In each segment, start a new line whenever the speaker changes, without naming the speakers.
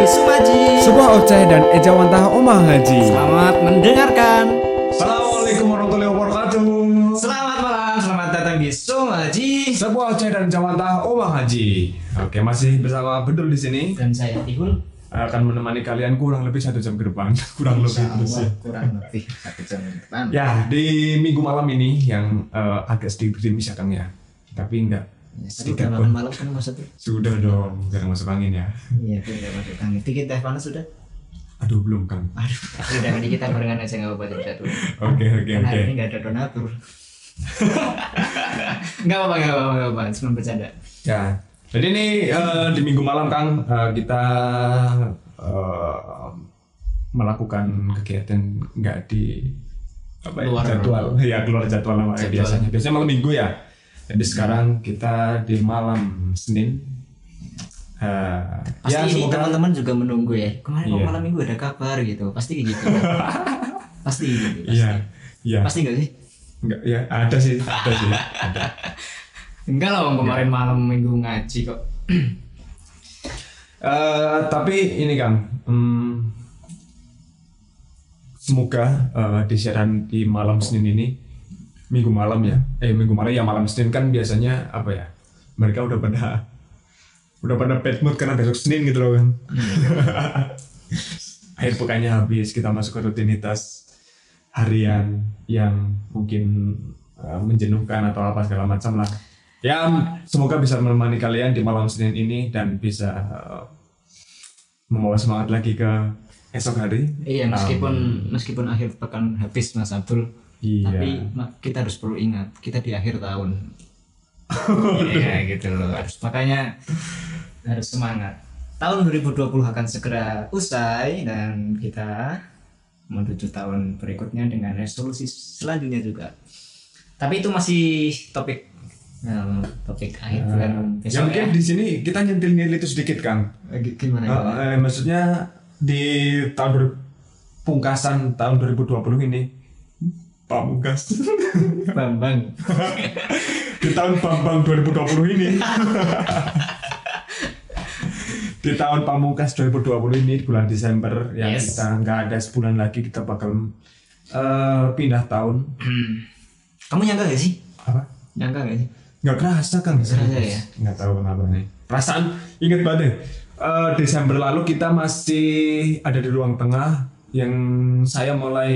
Bisu Maji.
Sebuah oceh dan ejawantah Omah Haji.
Selamat mendengarkan.
Assalamualaikum warahmatullahi wabarakatuh.
Selamat malam, selamat datang di Sumaji.
Sebuah oceh dan ejawantah Omah Haji. Oke, masih bersama Bedul di sini
Dan saya Tihul.
akan menemani kalian kurang lebih satu jam ke depan, kurang lebih terus ya.
kurang lebih satu jam ke depan.
Ya, di minggu malam ini yang eh, agak sedikit gerimis ya Kang ya. Tapi enggak
Tadi
sedikit
udah
pun.
makan malam kan maksudnya?
Sudah dong, jangan masuk angin ya.
Iya, udah masuk angin. Dikit teh panas sudah?
Aduh, belum Kang.
Aduh, udah nanti kita barengan aja nggak apa-apa tidak.
Oke, oke,
Kan
oke.
hari ini nggak ada donatur. Nggak apa-apa, nggak apa-apa, nggak apa-apa. Cuma bercanda.
Ya, jadi ini eh, di minggu malam Kang eh, kita eh, melakukan kegiatan nggak di apa ya,
Luar.
jadwal, ya keluar jadwal
Jadwal.
biasanya. Biasanya malam minggu ya. Jadi sekarang kita di malam Senin. Eh,
Pasti
ya
ini teman-teman juga menunggu ya. Kemarin
Iya.
malam minggu ada kabar gitu. Pasti kayak gitu. pasti gitu. Pasti.
Iya, iya.
Pasti nggak sih?
Enggak, ya ada sih, ada sih, ada.
Enggak lah, Bang, kemarin malam minggu ngaji kok.
Eh, tapi ini Kang, hmm, semoga eh, di siaran di malam Senin ini, minggu malam ya, eh minggu malam ya malam Senin kan biasanya apa ya, mereka udah pada udah pada bad mood karena besok Senin gitu loh kan. Akhir pekannya habis, kita masuk ke rutinitas harian yang mungkin eh, menjenuhkan atau apa segala macam lah. Ya, semoga bisa menemani kalian di malam Senin ini dan bisa eh, membawa semangat lagi ke esok hari.
Iya, meskipun meskipun akhir pekan habis Mas Abdul,
Iya.
tapi kita harus perlu ingat kita di akhir tahun. Iya gitu loh. Harus makanya harus semangat. Tahun 2020 akan segera usai dan kita menuju tahun berikutnya dengan resolusi selanjutnya juga. Tapi itu masih topik nah, topik akhir bulan
ya
besok
mungkin
ya.
di sini kita nyentil nyentil itu sedikit Kang.
Eh, gi- Gimana?
Eh,
gimana?
eh, maksudnya di tahun pungkasan tahun 2020 ini pamungkas
Bambang.
di tahun Bambang 2020 ini di tahun pamungkas 2020 ini bulan Desember yang
Yes.
kita nggak ada sebulan lagi kita bakal eh, pindah tahun
Kamu nyangka gak sih?
apa
Nyangka gak sih?
nggak kerasa kan
kerasa ya?
nggak tahu kenapa nih perasaan inget banget deh Eh, Desember lalu kita masih ada di ruang tengah yang saya mulai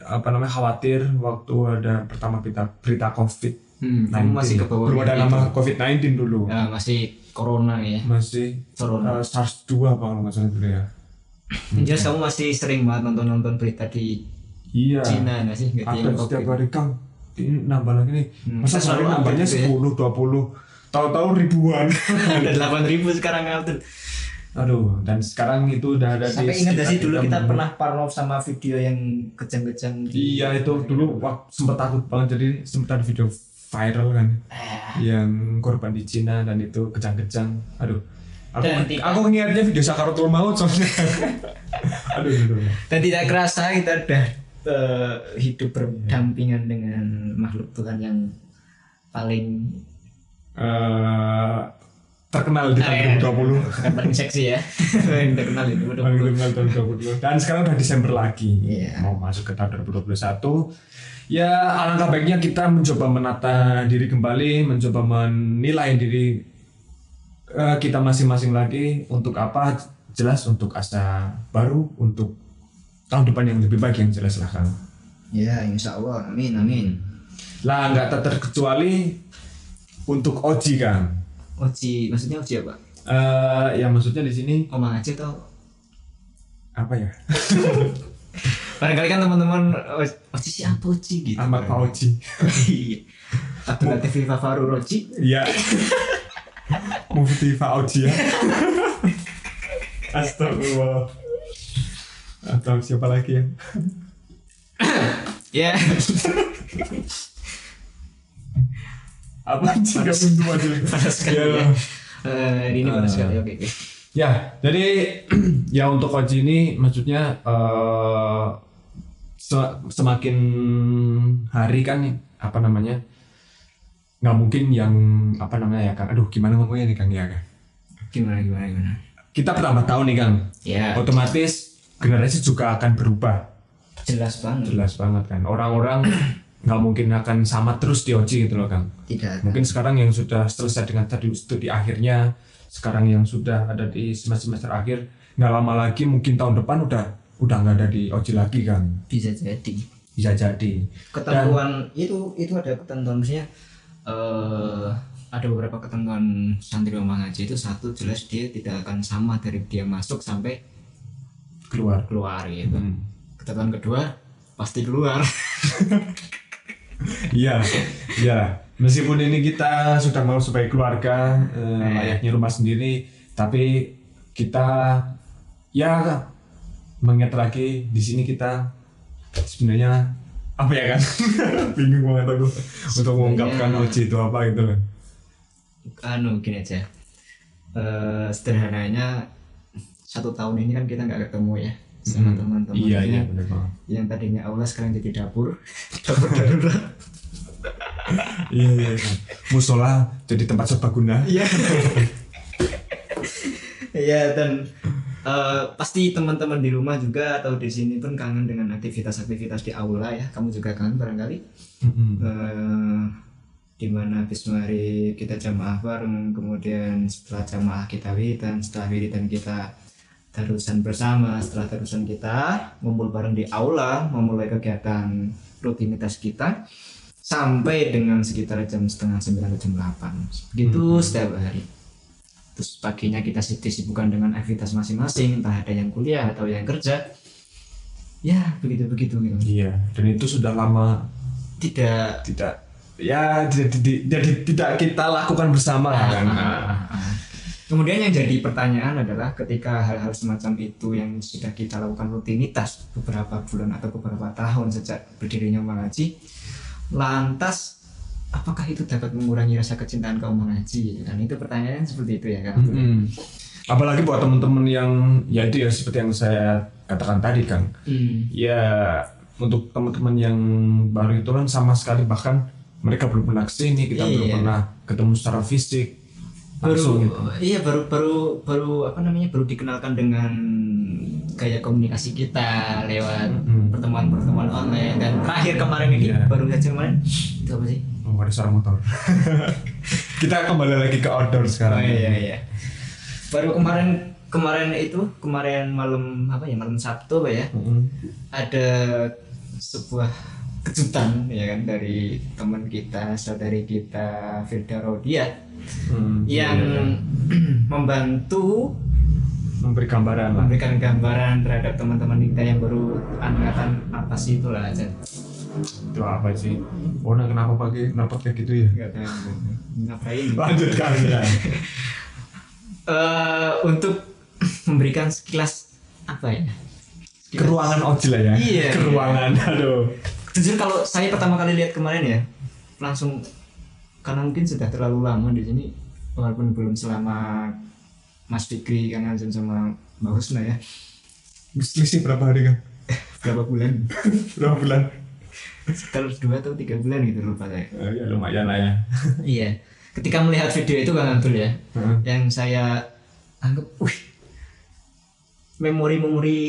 apa namanya khawatir waktu ada pertama berita berita covid
Hmm, masih ke bawah
belum ada nama covid 19 dulu
Ya, masih corona ya.
masih
Corona.
eh, SARS 2 apa kalau nggak salah dulu ya
jelas kamu masih sering banget nonton-nonton berita di
iya
Cina nggak sih? Di
ada setiap
gitu.
hari kang ini nambah lagi nih
Hmm,
masa
kita
sehari
selalu
nambahnya
gitu
10 20 tahu-tahu ribuan
Ada 8000 sekarang Altul.
Aduh dan sekarang itu udah ada
Sampai
di
ingat gak sih dulu kita
kita.
pernah parno sama video yang kejang-kejang
iya itu dulu wah, sempet takut banget jadi sempet ada video viral kan
Eh,
yang korban di Cina dan itu kejang-kejang aduh aku
Dan tidak-
aku ingatnya video Sakaratul Maut soalnya aduh aduh, aduh.
dan tidak kerasa kita udah eh, hidup berdampingan dengan makhluk Tuhan yang paling
Eh, terkenal di
Eh,
tahun 2020
bukan paling seksi ya. Yang terkenal itu udah
Paling terkenal tahun 2020 dan sekarang udah Desember lagi.
Iya.
mau masuk ke tahun 2021 ya alangkah baiknya kita mencoba menata diri kembali mencoba menilai diri eh, kita masing-masing lagi untuk apa. Jelas untuk asa baru untuk tahun depan yang lebih baik yang jelas lah Kang.
Ya insya Allah. Amin amin.
Lah nggak terkecuali untuk Oji Kang
Oji maksudnya Oji apa
Eh, ya maksudnya di sini
Omang aja tau
apa ya
Barangkali kan teman-teman "O- Oji siapa Oji gitu.
Ahmad Pak Oji
Iya. Abdul Latif Fafaru Roji.
Iya. Mufti Fauji ya. Astagfirullah. Atau siapa lagi ya?
Ya.
Apa sih gak buntu aja?
Panas sekali
Ya.
ya. Eh, ini panas sekali. Oke, oke.
Ya, jadi ya untuk Oji ini maksudnya eh, se- semakin hari kan apa namanya nggak mungkin yang apa namanya ya kan aduh gimana ngomongnya nih kang ya kan
Gimana gimana gimana.
kita bertambah tahun nih Kang.
Ya,
Otomatis generasi juga akan berubah.
jelas banget.
Jelas banget kan. Orang-orang nggak mungkin akan sama terus di OJ gitu loh Kang.
Tidak.
Mungkin sekarang yang sudah selesai dengan tadi studi akhirnya, sekarang yang sudah ada di semester semester akhir, nggak lama lagi mungkin tahun depan udah udah nggak ada di OJ lagi kan.
Bisa jadi.
Bisa jadi.
Ketentuan itu itu ada ketentuan misalnya eh ada beberapa ketentuan santri Omang Haji itu satu jelas dia tidak akan sama dari dia masuk sampai
Keluar.
keluar gitu.
Hmm.
Ketentuan kedua pasti keluar.
Iya, iya. Meskipun ini kita sudah mau sebagai keluarga, eh, layaknya rumah sendiri, tapi kita ya mengingat lagi di sini kita sebenarnya apa ya kan? Bingung banget aku untuk mengungkapkan OJ itu apa gitu loh.
anu gini aja Eh sederhananya satu tahun ini kan kita nggak ketemu ya sama
Hmm.
teman-teman
Iya,
Ya,
iya banget.
yang tadinya aula sekarang jadi dapur dapur darurat
Iya, iya. iya. Musola jadi tempat serbaguna.
iya iya dan eh, pasti teman-teman di rumah juga atau di sini pun kangen dengan aktivitas-aktivitas di aula ya kamu juga kangen barangkali
Mm-mm.
eh di mana habis mari kita jamaah bareng kemudian setelah jamaah kita wiridan setelah wiridan kita tarusan bersama setelah tarusan kita ngumpul bareng di aula memulai kegiatan rutinitas kita sampai dengan sekitar jam setengah sembilan jam delapan. Begitu setiap hari. Terus paginya kita disibukkan dengan aktivitas masing-masing entah ada yang kuliah atau yang kerja. Ya begitu begitu gitu.
Iya, dan itu sudah lama
tidak.
Tidak ya jadi, jadi, jadi tidak kita lakukan bersama lah kan.
Kemudian yang jadi pertanyaan adalah ketika hal-hal semacam itu yang sudah kita lakukan rutinitas beberapa bulan atau beberapa tahun sejak berdirinya mengaji, lantas apakah itu dapat mengurangi rasa kecintaan kaum mengaji? Dan itu pertanyaan seperti itu ya kan?
Mm-mm. Apalagi buat teman-teman yang ya itu ya seperti yang saya katakan tadi kan.
Hmm.
Ya untuk teman-teman yang baru itu kan sama sekali bahkan mereka belum pernah ke sini, kita belum
Iya.
pernah ketemu secara fisik
baru
gitu.
iya baru baru baru apa namanya baru dikenalkan dengan gaya komunikasi kita lewat
Mm-mm.
pertemuan-pertemuan online dan terakhir kemarin ini
Iya.
baru saja kemarin itu apa sih?
Oh, ada suara motor. kita kembali lagi ke outdoor
Oh
sekarang.
iya iya. Baru kemarin kemarin itu kemarin malam apa ya malam Sabtu apa ya
Mm-mm.
ada sebuah kejutan ya kan dari teman kita saudari kita Firda Rodia
Mm,
yang
iya.
membantu
memberi gambaran lah.
memberikan gambaran terhadap teman-teman kita yang baru angkatan atas itulah aja
Itu apa sih? Oh, nah kenapa pakai kenapa kayak gitu ya?
nggak tahu ngapain
Lanjutkan ya.
Eh, untuk memberikan sekilas apa ya
Ke ruangan ojil lah ya.
Iya.
Ke ruangan. Aduh.
jujur kalau saya pertama kali lihat kemarin ya langsung karena mungkin sudah terlalu lama di sini walaupun belum selama Mas Fikri Kang Azam sama Mbak Husna ya
Selisih berapa hari kan?
berapa bulan
Berapa bulan?
sekitar dua atau tiga bulan gitu lupa saya
Eh, ya lumayan lah ya.
iya ketika melihat video itu Kang Antul ya
Heeh.
yang saya anggap wih memori-memori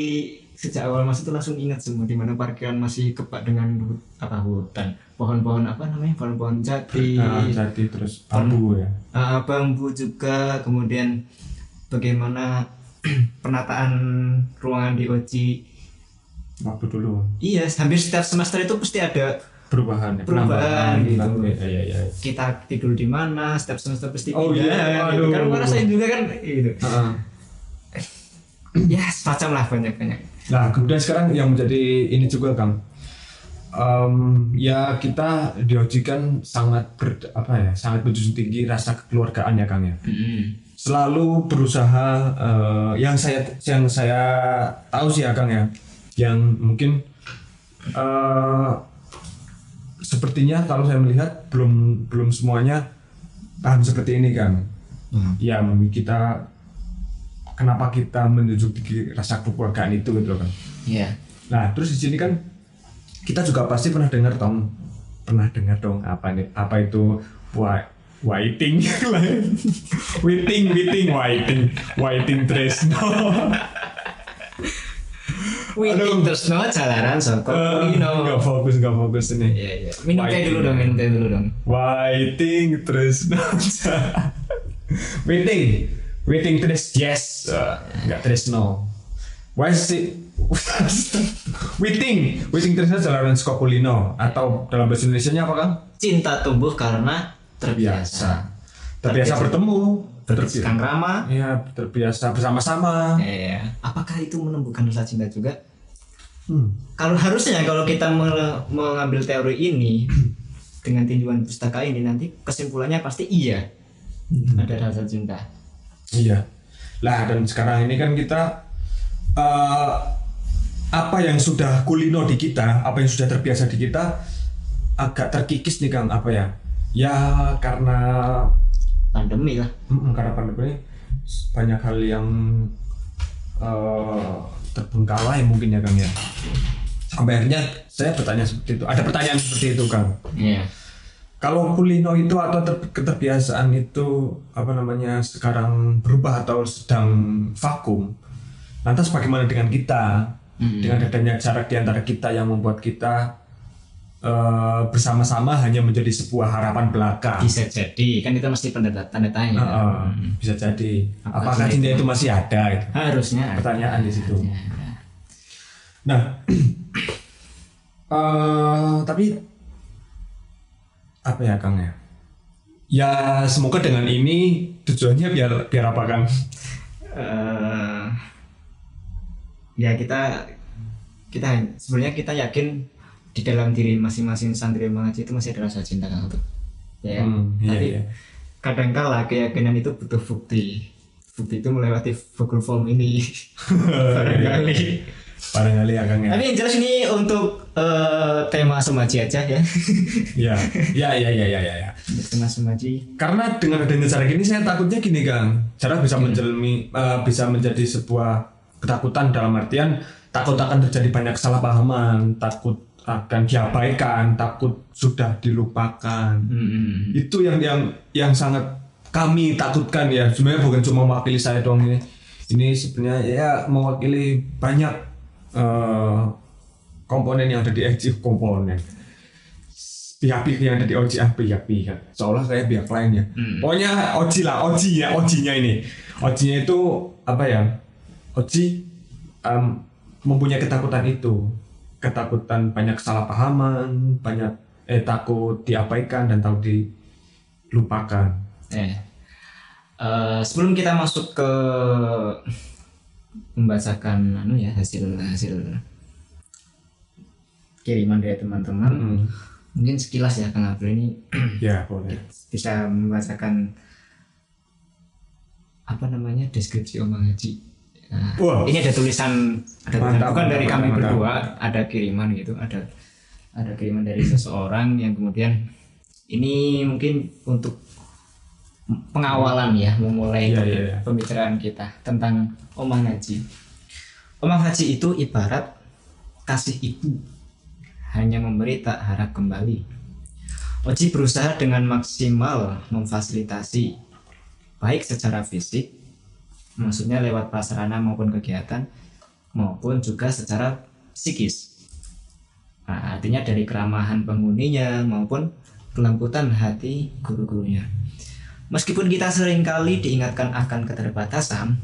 sejak awal masuk itu langsung ingat semua di mana parkiran masih kepak dengan apa hutan pohon-pohon apa namanya pohon-pohon jati
Nah, jadi terus bambu ya.
Ah, bambu juga kemudian bagaimana penataan ruangan di Oji
Waktu dulu
iya hampir setiap semester itu pasti ada
perubahan ya.
Perubahan, gitu.
penambahan. Iya iya iya.
kita tidur di mana setiap semester pasti
Oh,
pindah,
iya,
gitu. kan ngerasain juga kan gitu
Heeh.
ya semacam lah banyak-banyak
Nah, kemudian sekarang yang menjadi ini juga Kang. Em, ya kita diojikan sangat ber, apa ya sangat menjunjung tinggi rasa kekeluargaan ya Kang ya. Selalu berusaha eh, yang saya yang saya tahu sih ya Kang ya, yang mungkin eh, sepertinya kalau saya melihat belum belum semuanya paham seperti ini Kang. Ya kita kenapa kita menunjuk tinggi rasa kekeluargaan itu gitu kan.
Iya.
Nah, terus di sini kan kita juga pasti pernah dengar dong, pernah dengar dong apa ini, apa itu wa- Waiting Waiting, waiting, waiting Waiting Tresno
Waiting terus no jalanan soko
Eh,
Kulino.
Nggak fokus, nggak fokus ini.
Iya iya. Minum teh dulu dong, minum teh dulu dong.
Waiting Tresno Waiting Waiting Tres Yes. Eh, Nggak Tresno Why sih Waiting Waiting Tresno jalanan Suka Kulino Atau dalam bahasa Indonesia apa Kang?
Cinta tumbuh karena terbiasa.
Terbiasa bertemu
Terbiasa
Terbiasa
ramah.
Iya, terbiasa bersama-sama.
Iya. Apakah itu menumbuhkan rasa cinta juga?
Hmm.
Kalau harusnya kalau kita me- mengambil teori ini dengan tinjauan pustaka ini nanti kesimpulannya pasti iya ada rasa cinta.
Iya. Lah dan sekarang ini kan kita eh, apa yang sudah kulino di kita, apa yang sudah terbiasa di kita agak terkikis nih Kang apa ya? Ya karena
Pandemi lah.
mm, karena pandemi banyak hal yang eh, terbengkalai mungkin ya Kang ya. Sampai akhirnya saya bertanya seperti itu. Ada pertanyaan seperti itu Kang.
Iya.
Kalau kulino itu atau ter- keterbiasaan itu apa namanya sekarang berubah atau sedang vakum, lantas bagaimana dengan kita?
Hmm.
Dengan adanya jarak di antara kita yang membuat kita eh, bersama-sama hanya menjadi sebuah harapan belaka.
Bisa jadi kan kita mesti tanda tanda tanya.
Eh, eh, bisa jadi.
Apa
Apakah
sih
cinta itu masih ada? Gitu.
Harusnya. ada.
Pertanyaan di situ.
Ya.
Nah, eh, tapi apa ya Kang ya? Ya semoga dengan ini tujuannya biar biar apa Kang?
Eh, ya kita kita sebenarnya kita yakin di dalam diri masing-masing santri mengaji itu masih ada rasa cinta kan untuk ya?
Hmm, iya,
tapi
iya.
kadangkala keyakinan itu butuh bukti bukti itu melewati Google Form ini barangkali
Barangkali ya Kang ya.
tapi yang jelas ini untuk eh, tema semaji aja ya
Ya, ya, ya, ya, ya, ya. ya.
tema semaji
Karena dengan adanya jarak ini saya takutnya gini Kang, jarak bisa menjelmi, eh, bisa menjadi sebuah ketakutan dalam artian takut akan terjadi banyak kesalahpahaman, takut akan diabaikan, takut sudah dilupakan.
Hmm,
itu yang yang yang sangat kami takutkan ya. Sebenarnya bukan cuma mewakili saya doang ini. Ini sebenarnya ya mewakili banyak eh, komponen yang ada di EJ komponen. Pihak-pihak yang ada di OJ ah pihak-pihak. Seolah kayak pihak lainnya pokoknya OJ lah OJ ya OJ-nya ini. OJ-nya itu apa ya OJ em, mempunyai ketakutan itu ketakutan banyak kesalahpahaman banyak eh takut diabaikan dan takut dilupakan
Eh, eh, sebelum kita masuk ke membacakan anu ya hasil hasil kiriman dari teman-teman,
Mm.
mungkin sekilas ya Kang Abdul ini
ya boleh
bisa membacakan apa namanya deskripsi omong haji. Nah, ini ada tulisan, ada tulisan
Mantap,
bukan dari kami
mantap.
berdua, ada kiriman gitu, ada ada kiriman dari seseorang yang kemudian ini mungkin untuk pengawalan ya memulai
Iya, iya, iya.
pembicaraan kita tentang omong haji. Omong haji itu ibarat kasih ibu hanya memberi tak harap kembali. Oji berusaha dengan maksimal memfasilitasi baik secara fisik, maksudnya lewat prasarana maupun kegiatan, maupun juga secara psikis. Nah, artinya dari keramahan penghuninya maupun kelembutan hati guru-gurunya. Meskipun kita sering kali diingatkan akan keterbatasan,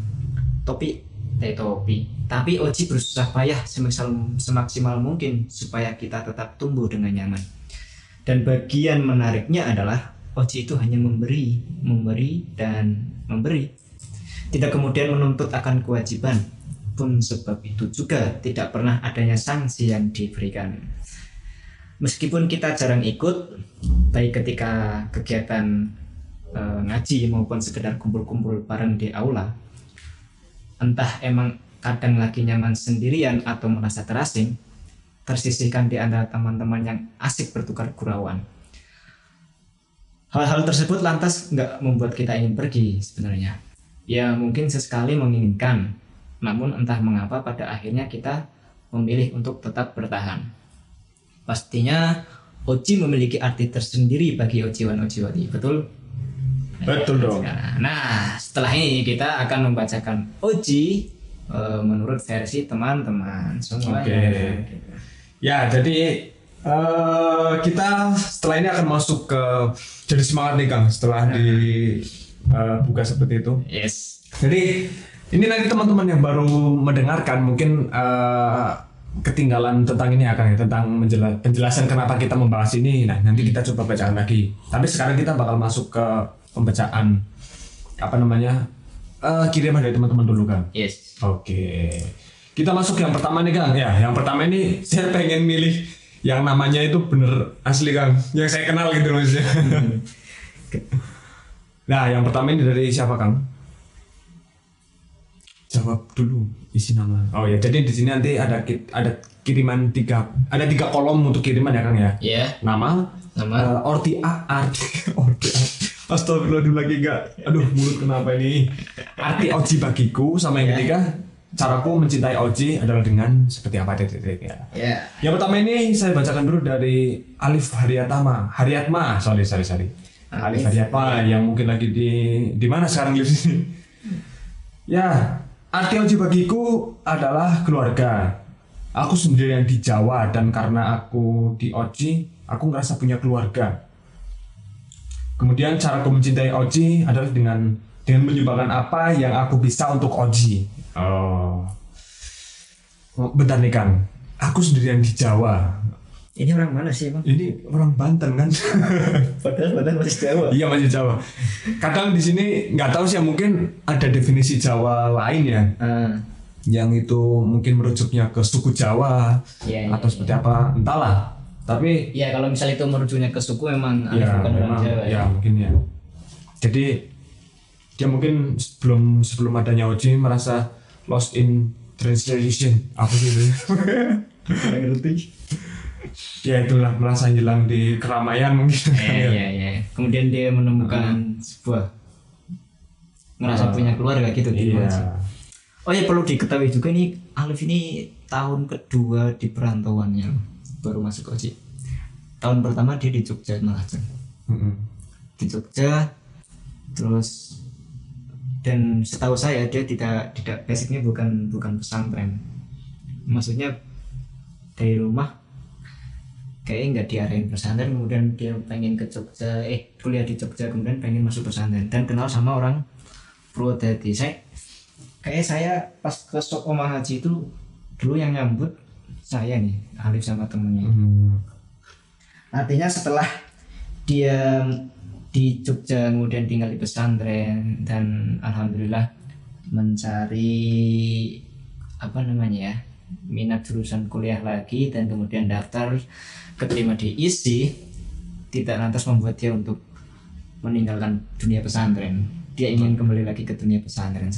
topi eh topi, tapi Oji berusaha payah semaksimal, semaksimal mungkin supaya kita tetap tumbuh dengan nyaman. Dan bagian menariknya adalah Oji itu hanya memberi, memberi dan memberi. Tidak kemudian menuntut akan kewajiban. Pun sebab itu juga tidak pernah adanya sanksi yang diberikan. Meskipun kita jarang ikut, baik ketika kegiatan eh, ngaji maupun sekedar kumpul-kumpul bareng di aula, entah emang kadang lagi nyaman sendirian atau merasa terasing, tersisihkan di antara teman-teman yang asik bertukar gurauan. Hal-hal tersebut lantas nggak membuat kita ingin pergi sebenarnya. Ya mungkin sesekali menginginkan, namun entah mengapa pada akhirnya kita memilih untuk tetap bertahan. Pastinya Oji memiliki arti tersendiri bagi Ojiwan Ojiwati, betul?
Betul dong.
Nah, setelah ini kita akan membacakan uji eh, menurut versi teman-teman semuanya.
Oke. Ya, jadi eh, kita setelah ini akan masuk ke jadi semangat nih Kang setelah di eh, buka seperti itu.
Yes.
Jadi ini nanti teman-teman yang baru mendengarkan mungkin eh, ketinggalan tentang ini akan ya tentang menjela- penjelasan kenapa kita membahas ini. Nah nanti kita coba bacaan lagi. Tapi sekarang kita bakal masuk ke pembacaan apa namanya eh, kiriman dari teman-teman dulu kan.
Yes.
Oke. Kita masuk yang pertama nih Kang. Ya, yang pertama ini saya pengen milih yang namanya itu bener asli Kang. Yang saya kenal gitu maksudnya. nah, yang pertama ini dari siapa Kang? Jawab dulu isi nama. Oh ya, jadi di sini nanti ada ada kiriman tiga ada tiga kolom untuk kiriman ya Kang ya.
Ya.
Nama,
Nama.
eh, orti A, arti, orti A. Astagfirullahaladzim lagi enggak. Aduh, mulut kenapa ini? Arti Oji bagiku sama yang ketiga, caraku mencintai Oji adalah dengan seperti apa titik ya.
Ya.
Yang pertama ini saya bacakan dulu dari Alif Haryatama, Haryatma, sorry sorry sorry. Alif Haryatma yang mungkin lagi di di mana sekarang di sini? Ya, arti Oji bagiku adalah keluarga. Aku sendirian di Jawa dan karena aku di Oji, aku ngerasa punya keluarga. Kemudian cara aku mencintai Oji adalah dengan dengan menyumbangkan apa yang aku bisa untuk Oji. Oh. Bentar nih Kang, aku sendirian di Jawa.
Ini orang mana sih, Bang?
Ini orang Banten kan?
Padahal padahal masih Jawa.
iya masih Jawa. Kadang di sini nggak tahu sih ya mungkin ada definisi Jawa lain ya,
Ah,
yang itu mungkin merujuknya ke suku Jawa
iya,
atau seperti apa, entahlah. Tapi
ya kalau misalnya itu merujuknya ke suku memang Alif
ya
bukan orang
memang
Jawa.
ya mungkin ya. Jadi dia mungkin sebelum sebelum adanya Oji merasa lost in translation apa sih itu?
Ngerti.
Ya itulah merasa hilang di keramaian mungkin.
Iya, iya, iya. Kemudian dia menemukan sebuah ngerasa punya keluarga gitu
Iya.
Oh ya perlu diketahui juga nih Alif ini tahun kedua di perantauannya baru masuk Oji. Tahun pertama dia di Jogja malah.
Mm-mm.
di Jogja terus dan setahu saya dia tidak tidak basicnya bukan bukan pesantren maksudnya dari rumah kayaknya nggak diarahin pesantren kemudian dia pengen ke Jogja eh kuliah di Jogja kemudian pengen masuk pesantren dan kenal sama orang Purwodadi saya kayak saya pas ke Sok Omah Haji itu dulu yang nyambut saya nih Alif sama temennya
Hmm.
Artinya setelah dia di Jogja kemudian tinggal di pesantren dan alhamdulillah mencari apa namanya ya minat jurusan kuliah lagi dan kemudian daftar keterima di ISI tidak lantas membuat dia untuk meninggalkan dunia pesantren dia ingin kembali lagi ke dunia pesantren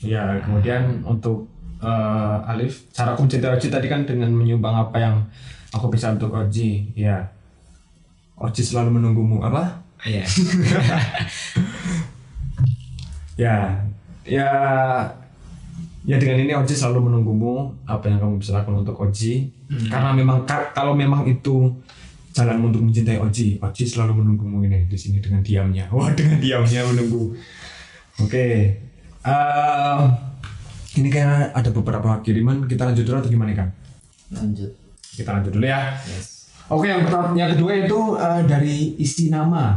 Ya, kemudian untuk eh, Alif, cara aku mencintai Oji tadi kan dengan menyumbang apa yang aku bisa untuk Oji. Ya, Oji selalu menunggumu. Apa?
Iya
Ya, ya, ya dengan ini Oji selalu menunggumu apa yang kamu bisa lakukan untuk Oji. Karena memang ka- kalau memang itu jalan untuk mencintai Oji, Oji selalu menunggumu ini di sini dengan diamnya. Wah, dengan diamnya menunggu. Oke, eh, ini kayak ada beberapa kiriman. Kita lanjut dulu atau gimana kan?
lanjut
Kita lanjut dulu ya.
yes
Oke, yang pertama, yang kedua itu eh, dari isi nama.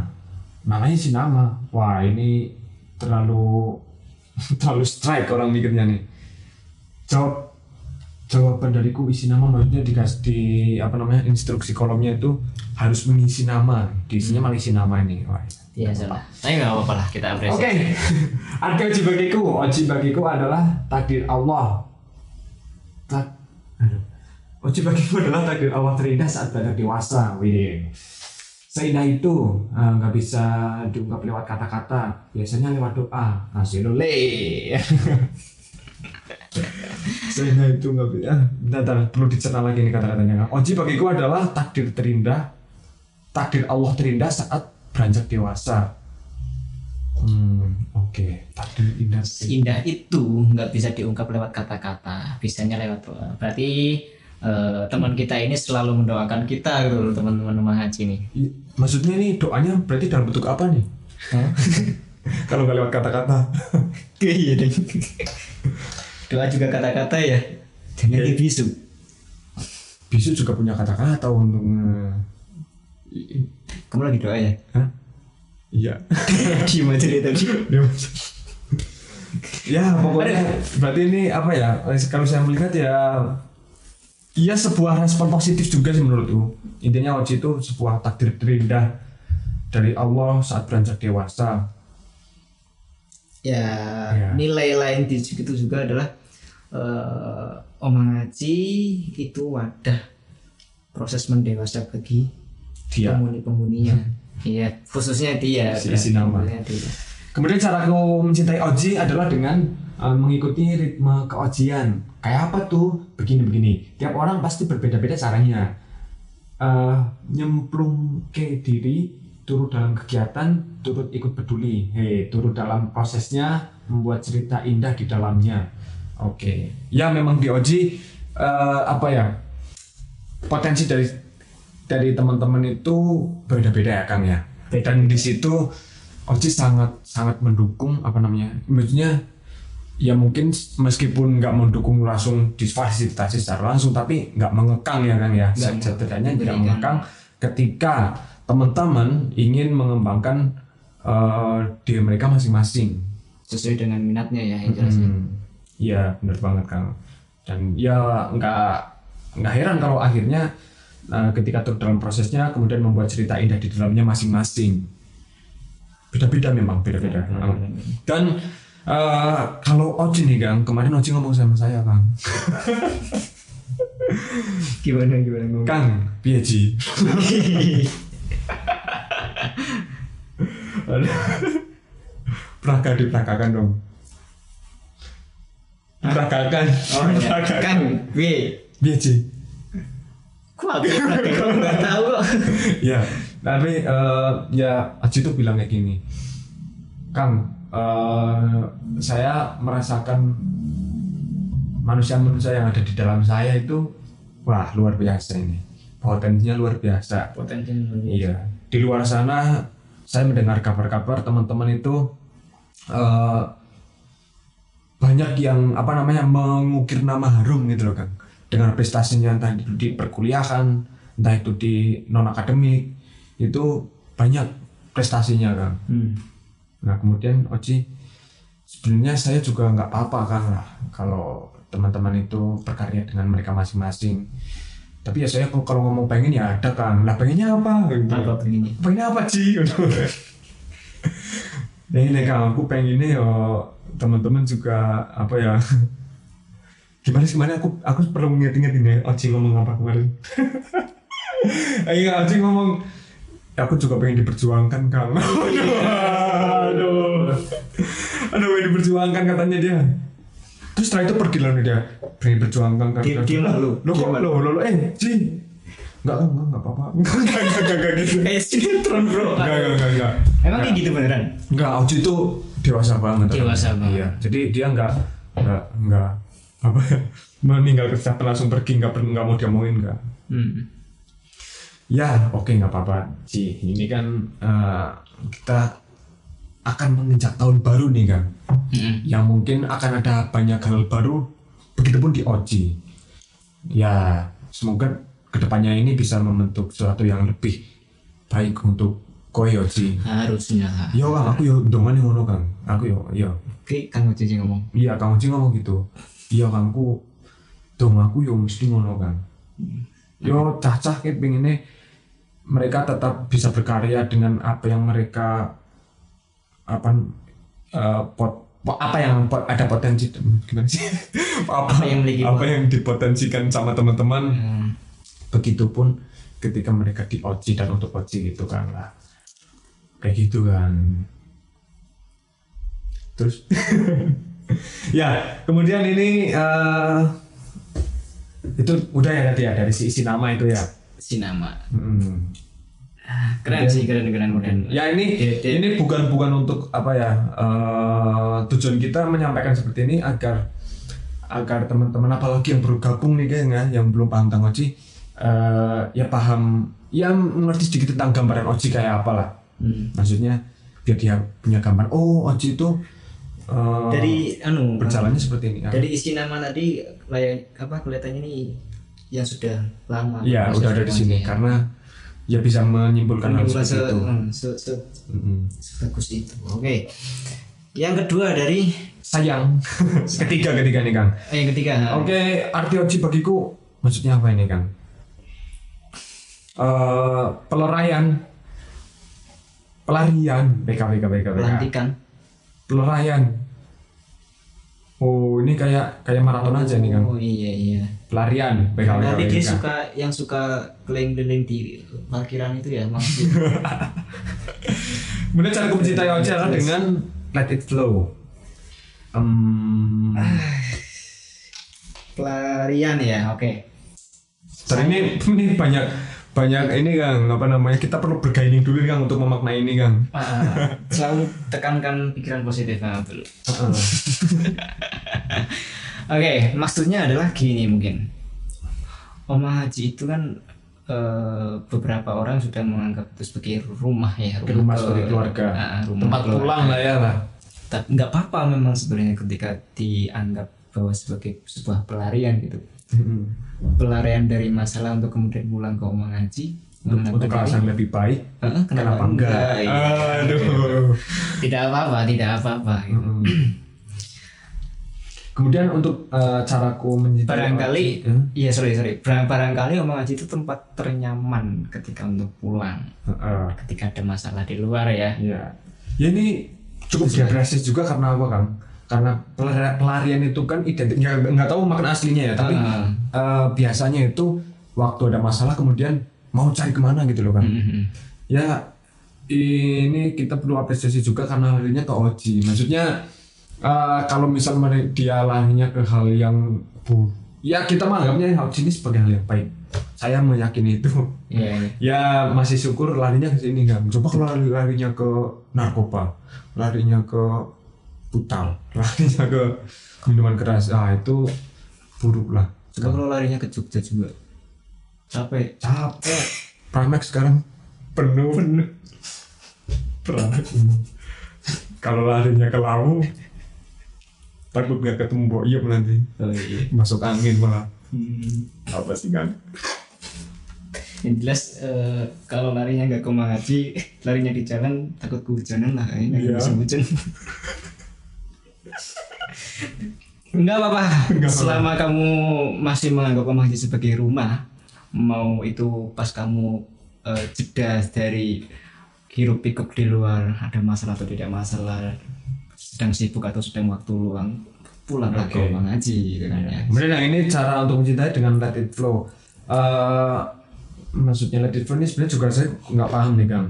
Namanya isi nama. Wah, ini terlalu terlalu strike orang mikirnya nih. Jawab jawaban dariku isi nama maksudnya dikasih di apa namanya instruksi kolomnya itu harus mengisi nama. Diisinya malah isi nama ini. Wah.
Iya salah tapi nggak apa-apa lah kita apresiasi
Oke, arti oji bagiku, oji bagiku adalah takdir Allah. Tak. Oji bagiku adalah takdir Allah terindah saat beranjak dewasa. Wih, seindah itu eh, nggak bisa diungkap lewat kata-kata, biasanya lewat doa. Nasi seindah itu nggak bisa. Ah, bentar, perlu dicerna lagi nih kata-katanya. Oji bagiku adalah takdir terindah, takdir Allah terindah saat beranjak dewasa. Hmm, oke. Takdir indah
indah itu nggak bisa diungkap lewat kata-kata bisanya lewat berarti eh, teman kita ini selalu mendoakan kita gitu teman-teman rumah haji nih
Maksudnya nih doanya berarti dalam bentuk apa nih? kalau nggak lewat kata-kata
iya deh doa juga kata-kata ya. Jangan
Iya.
bisu.
Bisu juga punya kata-kata untuk
kamu lagi doa ya?
Hah? iya.
Diem aja deh tadi.
Ya pokoknya berarti ini apa ya? Kalau saya melihat ya Iya sebuah respon positif juga sih menurutku. Intinya Oji itu sebuah takdir terindah dari Allah saat beranjak dewasa
ya,
Ya.
nilai lain di situ juga adalah eh omang ngaji itu wadah proses mendewasa bagi
dia
penghuni-penghuninya iya khususnya dia
Si isi nama.
Dia.
Kemudian cara aku mencintai Oji adalah dengan uh, mengikuti ritme keojian. Kayak apa tuh? Begini-begini. Tiap orang pasti berbeda-beda caranya. Uh, nyemplung ke diri, turut dalam kegiatan, turut ikut peduli. Hei, turut dalam prosesnya, membuat cerita indah di dalamnya. Oke. Ya memang di Oji uh, apa ya? Potensi dari dari teman-teman itu berbeda-beda ya Kang ya. Dan di situ Oji sangat sangat mendukung apa namanya maksudnya ya mungkin meskipun nggak mendukung langsung difasilitasi secara langsung tapi nggak mengekang ya kan ya setidaknya tidak mengekang ketika teman-teman ingin mengembangkan eh, diri mereka masing-masing.
Sesuai dengan minatnya ya yang jelas
Hmm, Iya benar banget kang. Dan ya nggak nggak heran kalau akhirnya eh, ketika turut dalam prosesnya kemudian membuat cerita indah di dalamnya masing-masing. Beda-beda memang beda-beda.
Hmm.
dan eh, kalau Oji nih kang kemarin Oji ngomong sama saya kang.
Gimana gimana ngomong
kang piye Praga dipragakan dong. Dipragakan
oh ya kan W
Piye
kok aku kok nggak tahu kok?
Ya tapi eh, ya Aji tuh bilang kayak gini. Kang eh, saya merasakan manusia-manusia yang ada di dalam saya itu wah luar biasa ini. Potensinya luar biasa.
Potensi
iya di luar sana saya mendengar kabar-kabar teman-teman itu eh, banyak yang apa namanya mengukir nama harum gitu loh Kang. Dengan prestasinya entah itu di perkuliahan entah itu di non akademik itu banyak prestasinya Kang.
Hmm.
nah kemudian Oji sebenarnya saya juga nggak apa-apa Kang lah kalau teman-teman itu berkarya dengan mereka masing-masing tapi ya saya kalau- ngomong pengen ya ada Kang lah pengennya apa? Gitu.
apa begini
pengennya apa Ci? Nah ini Kang aku pengennya ya teman-teman juga apa ya? Gimana sih kemarin aku aku perlu nginget-nginget ini. Oci ngomong apa kemarin? Iya Oci ngomong aku juga pengen diperjuangkan Kang. Aduh. Aduh pengen diperjuangkan katanya dia terus setelah itu pergi lalu dia pengen diperjuangkan Kang
Diam- diam lah lu.
lo kok lo lo eh Ci Enggak, enggak, enggak apa-apa. Enggak, enggak, enggak, enggak, gitu.
eh sinetron bro
Enggak, enggak, enggak, enggak.
emang kayak gitu beneran
Enggak, Oji itu dewasa banget.
Dewasa banget.
Iya, jadi dia enggak enggak enggak apa ya, meninggal kesehatan langsung pergi enggak enggak mau diomongin enggak.
hmm.
Ya, oke enggak apa-apa. Ci, ini kan eh, kita akan menginjak tahun baru nih kan.
Hmm.
Yang mungkin akan ada banyak hal baru begitupun di Oji. Ya, semoga ke depannya ini bisa membentuk sesuatu yang lebih baik untuk kowe Oji.
harusnya
Yo Kang, aku yo ndongan ngono Kang. Aku yo yo.
oke kan mau cici ngomong
Iya Kang Oji ngomong gitu. Iya Kang, aku dong aku yo mesti ngono Kang. Yo cacah kayak pengennya mereka tetap bisa berkarya dengan apa yang mereka apa eh, pot, po- apa yang ada potensi gimana sih? Apa,
Apa yang memiliki
apa
pot-
yang dipotensikan sama teman-teman?
Hmm.
begitupun ketika mereka di Oji dan untuk Oji gitu kan lah. Kayak gitu kan. Terus ya kemudian ini eh, itu udah ya tadi ya dari si isi nama itu ya?
Si nama.
Hmm.
Keren sih keren keren keren.
Ya ini ini bukan bukan untuk apa ya eh, tujuan kita menyampaikan seperti ini agar agar teman-teman apalagi yang baru gabung nih kayaknya yang belum paham tentang Oji eh, ya paham ya mengerti sedikit tentang gambaran Oji kayak apa lah
Hmm.
maksudnya biar dia punya gambar oh Oji itu eh,
dari anu
berjalannya seperti ini
dari isi nama tadi layak apa kelihatannya nih yang sudah lama
ya udah ada di sini
rumahnya.
karena ya bisa menyimpulkan hal seperti
se,
itu.
hmm, se- se-
Mm-mm.
sebagus itu. Oke. Yang kedua dari
sayang. Ketiga ketiga nih kang.
Eh, yang ketiga.
Oke, arti oji bagiku maksudnya apa ini, Kang? Eh, pelarayan, pelarian, PK, PK, PK, PK.
pelantikan.
Pelarayan. Oh, ini kayak kayak maraton aja nih, Kang.
oh iya iya.
Pelarian, PK,
Nanti dia suka yang suka keliling-keliling di parkiran itu ya maksud
Kemudian cara aku mencintai oji adalah dengan let it flow. Em,
pelarian ya oke.
Dan ini ini banyak banyak ini Kang, apa namanya? Kita perlu bergaining dulu Kang untuk memaknai ini, Kang.
Ah, selalu tekankan pikiran positif nah, betul.
Heeh.
Oke, maksudnya adalah gini mungkin. Oma Haji itu kan eh, beberapa orang sudah menganggap itu sebagai rumah ya,
Rumah
ke-
sebagai keluarga.
Ah, rumah
Tempat
keluarga.
pulang lah ya lah.
Nggak apa-apa memang sebenarnya ketika dianggap bahwa sebagai sebuah pelarian gitu. Pelarian dari masalah untuk kemudian pulang ke Oma Haji.
untuk, alasan lebih baik
Heeh,
kenapa, enggak,
Iya.
aduh
Tidak apa-apa, tidak apa-apa. gitu.
kemudian untuk eh, caraku mencintai
barangkali
ya.
iya sorry sorry Barang- barangkali Omang Haji itu tempat ternyaman ketika untuk pulang
Heeh.
ketika ada masalah di luar ya
ya ya ini cukup diapresiasi juga karena apa kang karena pelari- pelarian itu kan identik nggak nggak tahu makna aslinya ya tapi
Heeh.
eh, biasanya itu waktu ada masalah kemudian mau cari ke mana gitu loh kang
Mhm.
ya ini kita perlu apresiasi juga karena larinya ke Oji maksudnya eh, kalau misal dia larinya ke hal yang bu ya kita menganggapnya Oji ini sebagai hal yang baik saya meyakini itu
iya iya.
ya masih syukur larinya ke sini kan coba kalau lari larinya ke narkoba larinya ke putal. Larinya ke minuman keras. Ah itu buruk lah.
Coba kalau larinya ke Jogja juga. Capek.
Capek. Primax sekarang penuh. Penuh. Primax kalau larinya ke Lawu takut nggak ketemu Boyem nanti.
Oh iya.
Masuk angin malah.
Hmm.
apa sih kan
yang jelas eh, kalau larinya nggak ke Omang Haji larinya di jalan takut kehujanan lah ini
Iya.
musim hujan Enggak apa-apa.
Nggak apa-apa.
Selama kamu masih menganggap Haji sebagai rumah, mau itu pas kamu eh, jeda dari hirup pikuk di luar, ada masalah atau tidak masalah, sedang sibuk atau sedang waktu luang, pulanglah ke
Oke.
Omang Haji gitu kan ya.
Kemudian yang ini cara untuk mencintai dengan let it flow. Eh, maksudnya let it flow ini sebenarnya juga saya nggak paham nih Kang.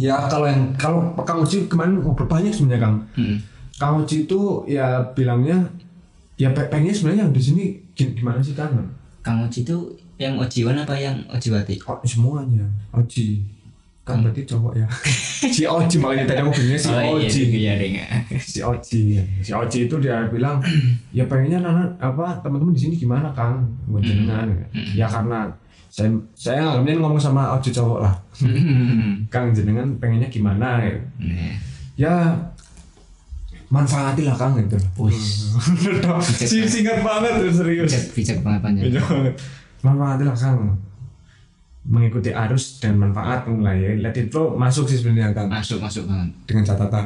Ya kalau yang kalau Kang Uci kemarin ngobrol banyak sebenarnya Kang.
Hmm.
Kang Uci itu ya bilangnya ya pe- pengennya sebenarnya yang di sini gi- gimana sih Kang?
Kang Oji itu yang Ojiwan apa yang Ojiwati?
Oh, semuanya. Oji. Kan berarti cowok ya. si Oji makanya tadi aku bilangnya si Oji.
iya deh
si Oji si Oji itu dia bilang ya pengennya nana apa teman-teman di sini gimana kang? Buat jenengan. Ya karena saya saya nganggapnya ngomong sama Oji cowok lah. Kang jenengan pengennya gimana? Ya, ya manfaatilah kang gitu si singkat banget serius.
Bijak bijak banget panjang.
Bijak banget. manfaatilah kang mengikuti arus dan manfaat lah ya let it flow masuk sih sebenarnya kang.
Masuk masuk banget.
dengan catatan.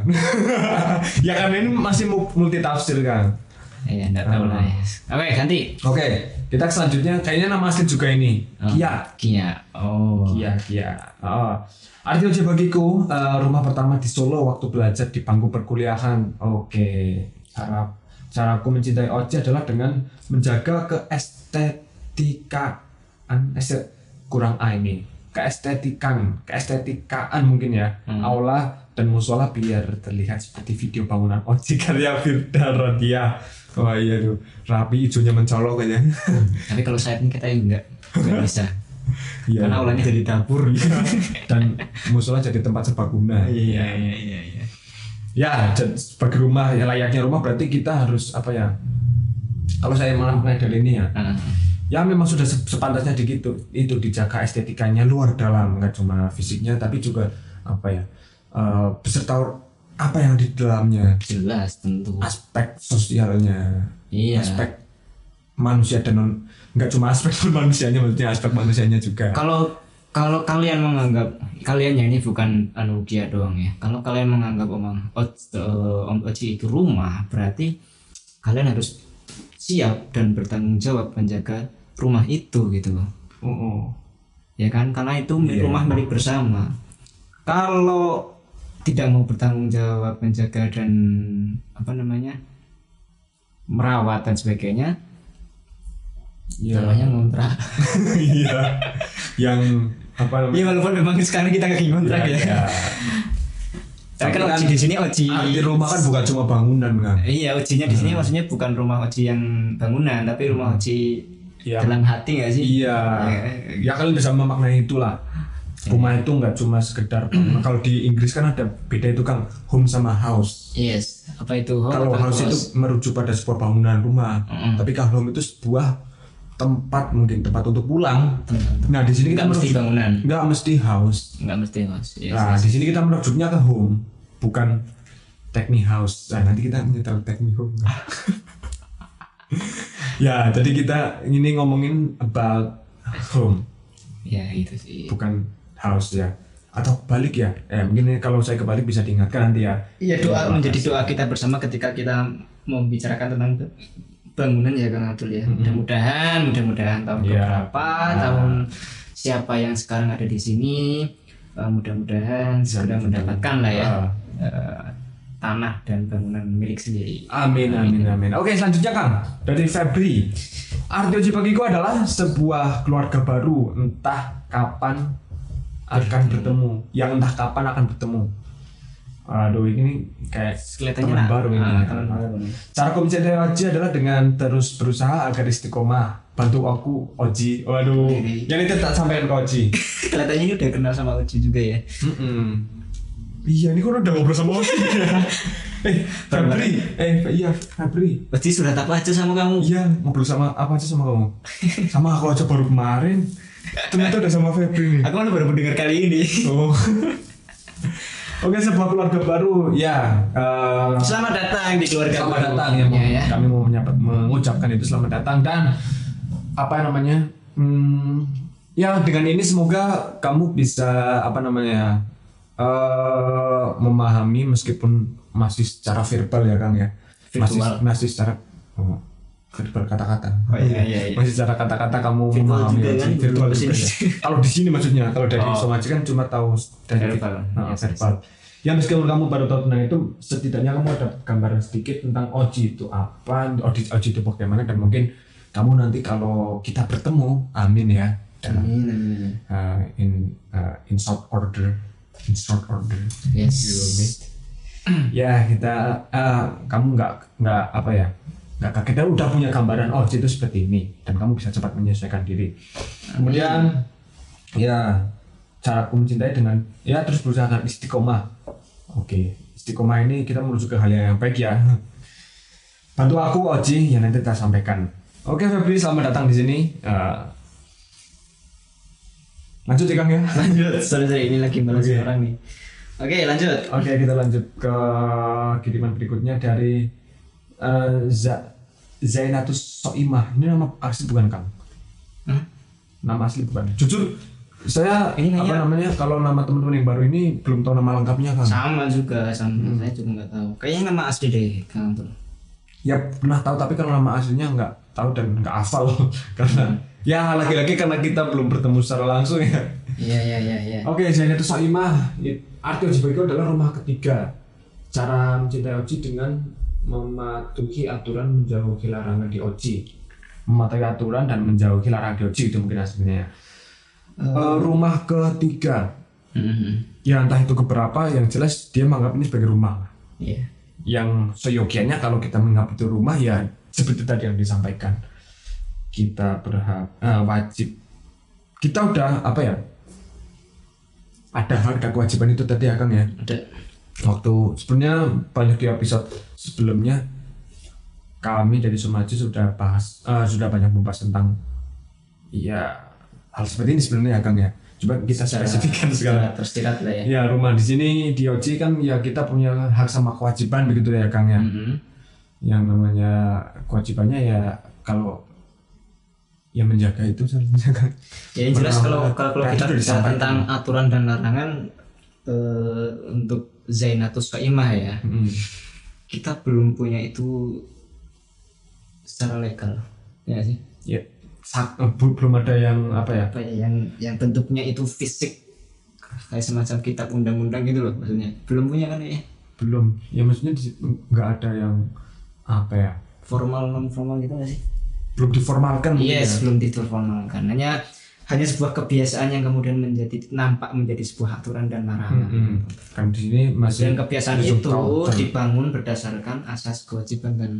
Ya karena ini masih mu- multi tafsir kan
Iya, enggak tahu lah ya. Oke, ganti.
oke kita selanjutnya kayaknya nama asli juga ini
Oh.
Kia
Kia. Oh.
Kia Kia oh. arti uji bagiku eh, rumah pertama di Solo waktu belajar di bangku perkuliahan oke cara caraku mencintai Oji adalah dengan menjaga keestetikaan este- kurang A ini keestetikan keestetikaan mungkin ya
Hmm.
aula dan musola biar terlihat seperti video bangunan Oji karya Firda Rodia wah iya tuh rapi hijaunya mencolok aja
Tapi kalau saat ini kita enggak enggak bisa.
Iya.
Karena awalnya jadi dapur.
dan musola jadi tempat serbaguna
iya iya iya.
ya dan sebagai rumah ya layaknya rumah berarti kita harus apa ya kalau saya mengenai dari ini ya
Ah,
ya memang sudah se- sepantasnya di gitu itu dijaga estetikanya luar dalam nggak cuma fisiknya tapi juga apa ya eh, beserta apa yang di dalamnya?
Jelas tentu.
Aspek sosialnya.
Iya.
Aspek manusia dan non nggak cuma aspek manusianya maksudnya aspek manusianya juga.
Kalau kalau kalian menganggap kalian ya ini bukan anu dia doang ya. Kalau kalian menganggap omang Oci, eh, om Oci itu rumah berarti kalian harus siap dan bertanggung jawab menjaga rumah itu gitu loh.
Oh, oh.
ya kan? Karena itu
Iya.
rumah milik bersama. Kalau tidak mau bertanggung jawab menjaga dan apa namanya merawat dan sebagainya
Iya.
namanya ngontrak
iya yang apa namanya
Iya walaupun memang sekarang kita lagi ngontrak ya.
ya.
Tapi kan
Tapi kan
oji di sini oji.
arti rumah kan bukan cuma bangunan kan
Iya ojinya di sini maksudnya bukan rumah oji yang bangunan tapi rumah oji
Iya.
dalam hati nggak sih?
iya
Ya,
ya kalian bisa memaknai itulah rumah itu nggak cuma sekedar kalau di Inggris kan ada beda itu kan home sama house
Yes. Apa itu? home
kalau
atau
house itu merujuk pada sebuah bangunan rumah
Mm-mm.
tapi kalau home itu sebuah tempat mungkin tempat untuk pulang nah di sini kita
Nggak mesti bangunan.
nggak mesti house
nggak mesti house. Yes,
nah
yes.
di sini kita merujuknya ke home bukan me house nah nanti kita nyetel me home ya jadi kita ini ngomongin about home
Ya itu sih.
bukan house ya atau balik ya eh mungkin kalau saya kebalik bisa diingatkan nanti ya
Iya doa menjadi doa kita bersama ketika kita membicarakan tentang bangunan ya Kang Abdul ya. Mudah-mudahan, mudah-mudahan tahun
Iya.
berapa, tahun siapa yang sekarang ada di sini, eh, mudah-mudahan segera mendapatkan lah ya
Ah.
eh, tanah dan bangunan milik sendiri.
Amin, amin, amin. Oke, selanjutnya Kang dari Febri. Arti uji bagiku adalah sebuah keluarga baru, entah kapan akan bertemu, yang entah kapan akan bertemu. Aduh, ini kayak
Kelihatannya
teman baru ini.
ah, teman baru.
Cara ku mencintai Oji adalah dengan terus berusaha agar istiqomah. Bantu aku Oji. Waduh,
Ini.
yang itu tak sampaikan ke Oji.
Kelihatannya udah kenal sama Uci juga ya.
Mm-mm. Iya, ini kan udah ngobrol sama Oji ya. eh, Febri, eh iya Febri.
Uci sudah apa aja sama kamu?
Iya, ngobrol sama apa aja sama kamu? Sama aku aja baru kemarin. Ternyata udah sama Febri nih.
Aku kan baru mendengar kali ini.
Oh. Oke, sebuah keluarga baru. Ya, eh,
Selamat datang di keluarga
selamat
baru.
datang ya, mau-
ya.
Kami mau menyapa- mengucapkan itu selamat datang dan apa namanya? Hmm, ya dengan ini semoga kamu bisa apa namanya? eh memahami meskipun masih secara verbal ya Kang ya. Masih masih secara oh, verbal kata-kata.
Oh, iya, iya, iya.
Masih secara kata-kata kamu
Virtual
memahami
juga kan,
virtual juga ya. Kalau di sini maksudnya, kalau dari
Oh.
Somaji kan cuma tahu dari
Verbal.
Nah,
Yes,
verbal. Ya meskipun kamu baru tahu tentang itu, setidaknya kamu ada gambaran sedikit tentang Oji itu apa, Oji, Oji itu bagaimana dan mungkin kamu nanti kalau kita bertemu, amin ya, dalam
Amin, amin, amin.
uh, in uh, in short order, in short order,
Yes.
you will meet. ya kita, uh, kamu nggak nggak apa ya, kaget, kita udah punya gambaran Oji itu seperti ini dan kamu bisa cepat menyesuaikan diri. Kemudian ya cara aku mencintai dengan ya terus berusaha agar istiqomah. Oke, istiqomah ini kita menuju ke hal yang baik ya. Bantu aku Oji yang nanti kita sampaikan. Oke Febri, selamat datang di sini. Eh, lanjut ya Kang ya.
Lanjut. Sorry, sorry. Ini lagi balas
Oke.
orang nih. Oke, lanjut.
Oke kita lanjut ke kiriman berikutnya dari eh, Za Zainatus Soimah. Ini nama asli bukan Kang?
Hah?
Nama asli bukan. Jujur saya
Ini
apa namanya kalau nama teman-teman yang baru ini belum tahu nama lengkapnya Kang.
Sama juga, sama. Saya juga nggak tahu. Kayaknya nama asli deh, Kang Abdul.
Ya pernah tahu tapi kalau nama aslinya nggak tahu dan nggak hafal karena ya lagi-lagi karena kita belum bertemu secara langsung ya.
Iya, iya, iya, iya.
Oke, Zainatus Soimah. Arti Oji adalah rumah ketiga. Cara mencintai Oji dengan mematuhi aturan menjauhi larangan di Oji. Mematuhi aturan dan menjauhi larangan di Oji itu mungkin aslinya. Eh, rumah ketiga.
Mhm.
Ya entah itu keberapa, yang jelas dia menganggap ini sebagai rumah.
Iya.
Yang seyogianya kalau kita menganggap itu rumah ya seperti tadi yang disampaikan. Kita berhak eh, wajib. Kita udah apa ya? Ada hak dan kewajiban itu tadi ya Kang ya.
Ada.
Waktu sebenarnya banyak di episode sebelumnya kami dari Sumaji sudah bahas eh, sudah banyak membahas tentang ya hal seperti ini sebenarnya ya Kang ya. coba kita
Secara-
spesifikkan sekarang.
secara tersirat lah ya
Ya rumah di sini di Oci kan ya kita punya hak sama kewajiban begitu ya Kang ya.
Mhm.
Yang namanya kewajibannya ya kalau yang menjaga itu seharusnya kan.
Ya yang jelas kalau kalau, kalau kita bicara tentang aturan dan larangan eh, untuk Zainatus Kaimah ya,
Mm.
kita belum punya itu secara legal. Ya sih?
Ya sak- eh, belum ada yang apa ya?
Apa ya yang yang bentuknya itu fisik kayak semacam kitab undang-undang gitu loh maksudnya. Belum punya kan ya?
Belum. Ya maksudnya nggak ada yang apa ya?
Formal non formal gitu nggak sih?
Belum diformalkan
Yes,
ya.
belum diformalkan. Hanya hanya sebuah kebiasaan yang kemudian menjadi nampak menjadi sebuah aturan dan larangan.
Mm-mm. Kan di sini masih
Dan kebiasaan itu
tahun.
dibangun berdasarkan asas kewajiban dan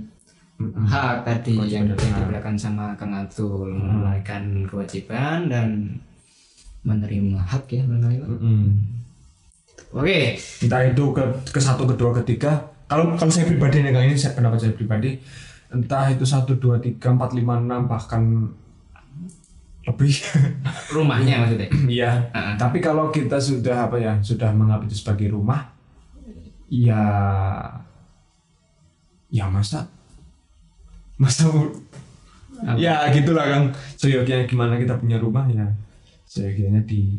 Mm-mm.
hak tadi yang, diberikan sama Kang Atul menunaikan kewajiban dan menerima hak ya menerima.
Mm-mm.
Oke,
entah itu ke ke satu kedua ketiga kalau kalau saya pribadi nih kang ini saya pendapat saya pribadi entah itu satu dua tiga empat lima enam bahkan lebih.
Rumahnya maksudnya.
iya.
Ah.
tapi kalau kita sudah apa ya sudah menganggap itu sebagai rumah ya ya masa? Masa
Apa?
ya gitulah kang. Seyogianya gimana kita punya rumah ya seyogianya di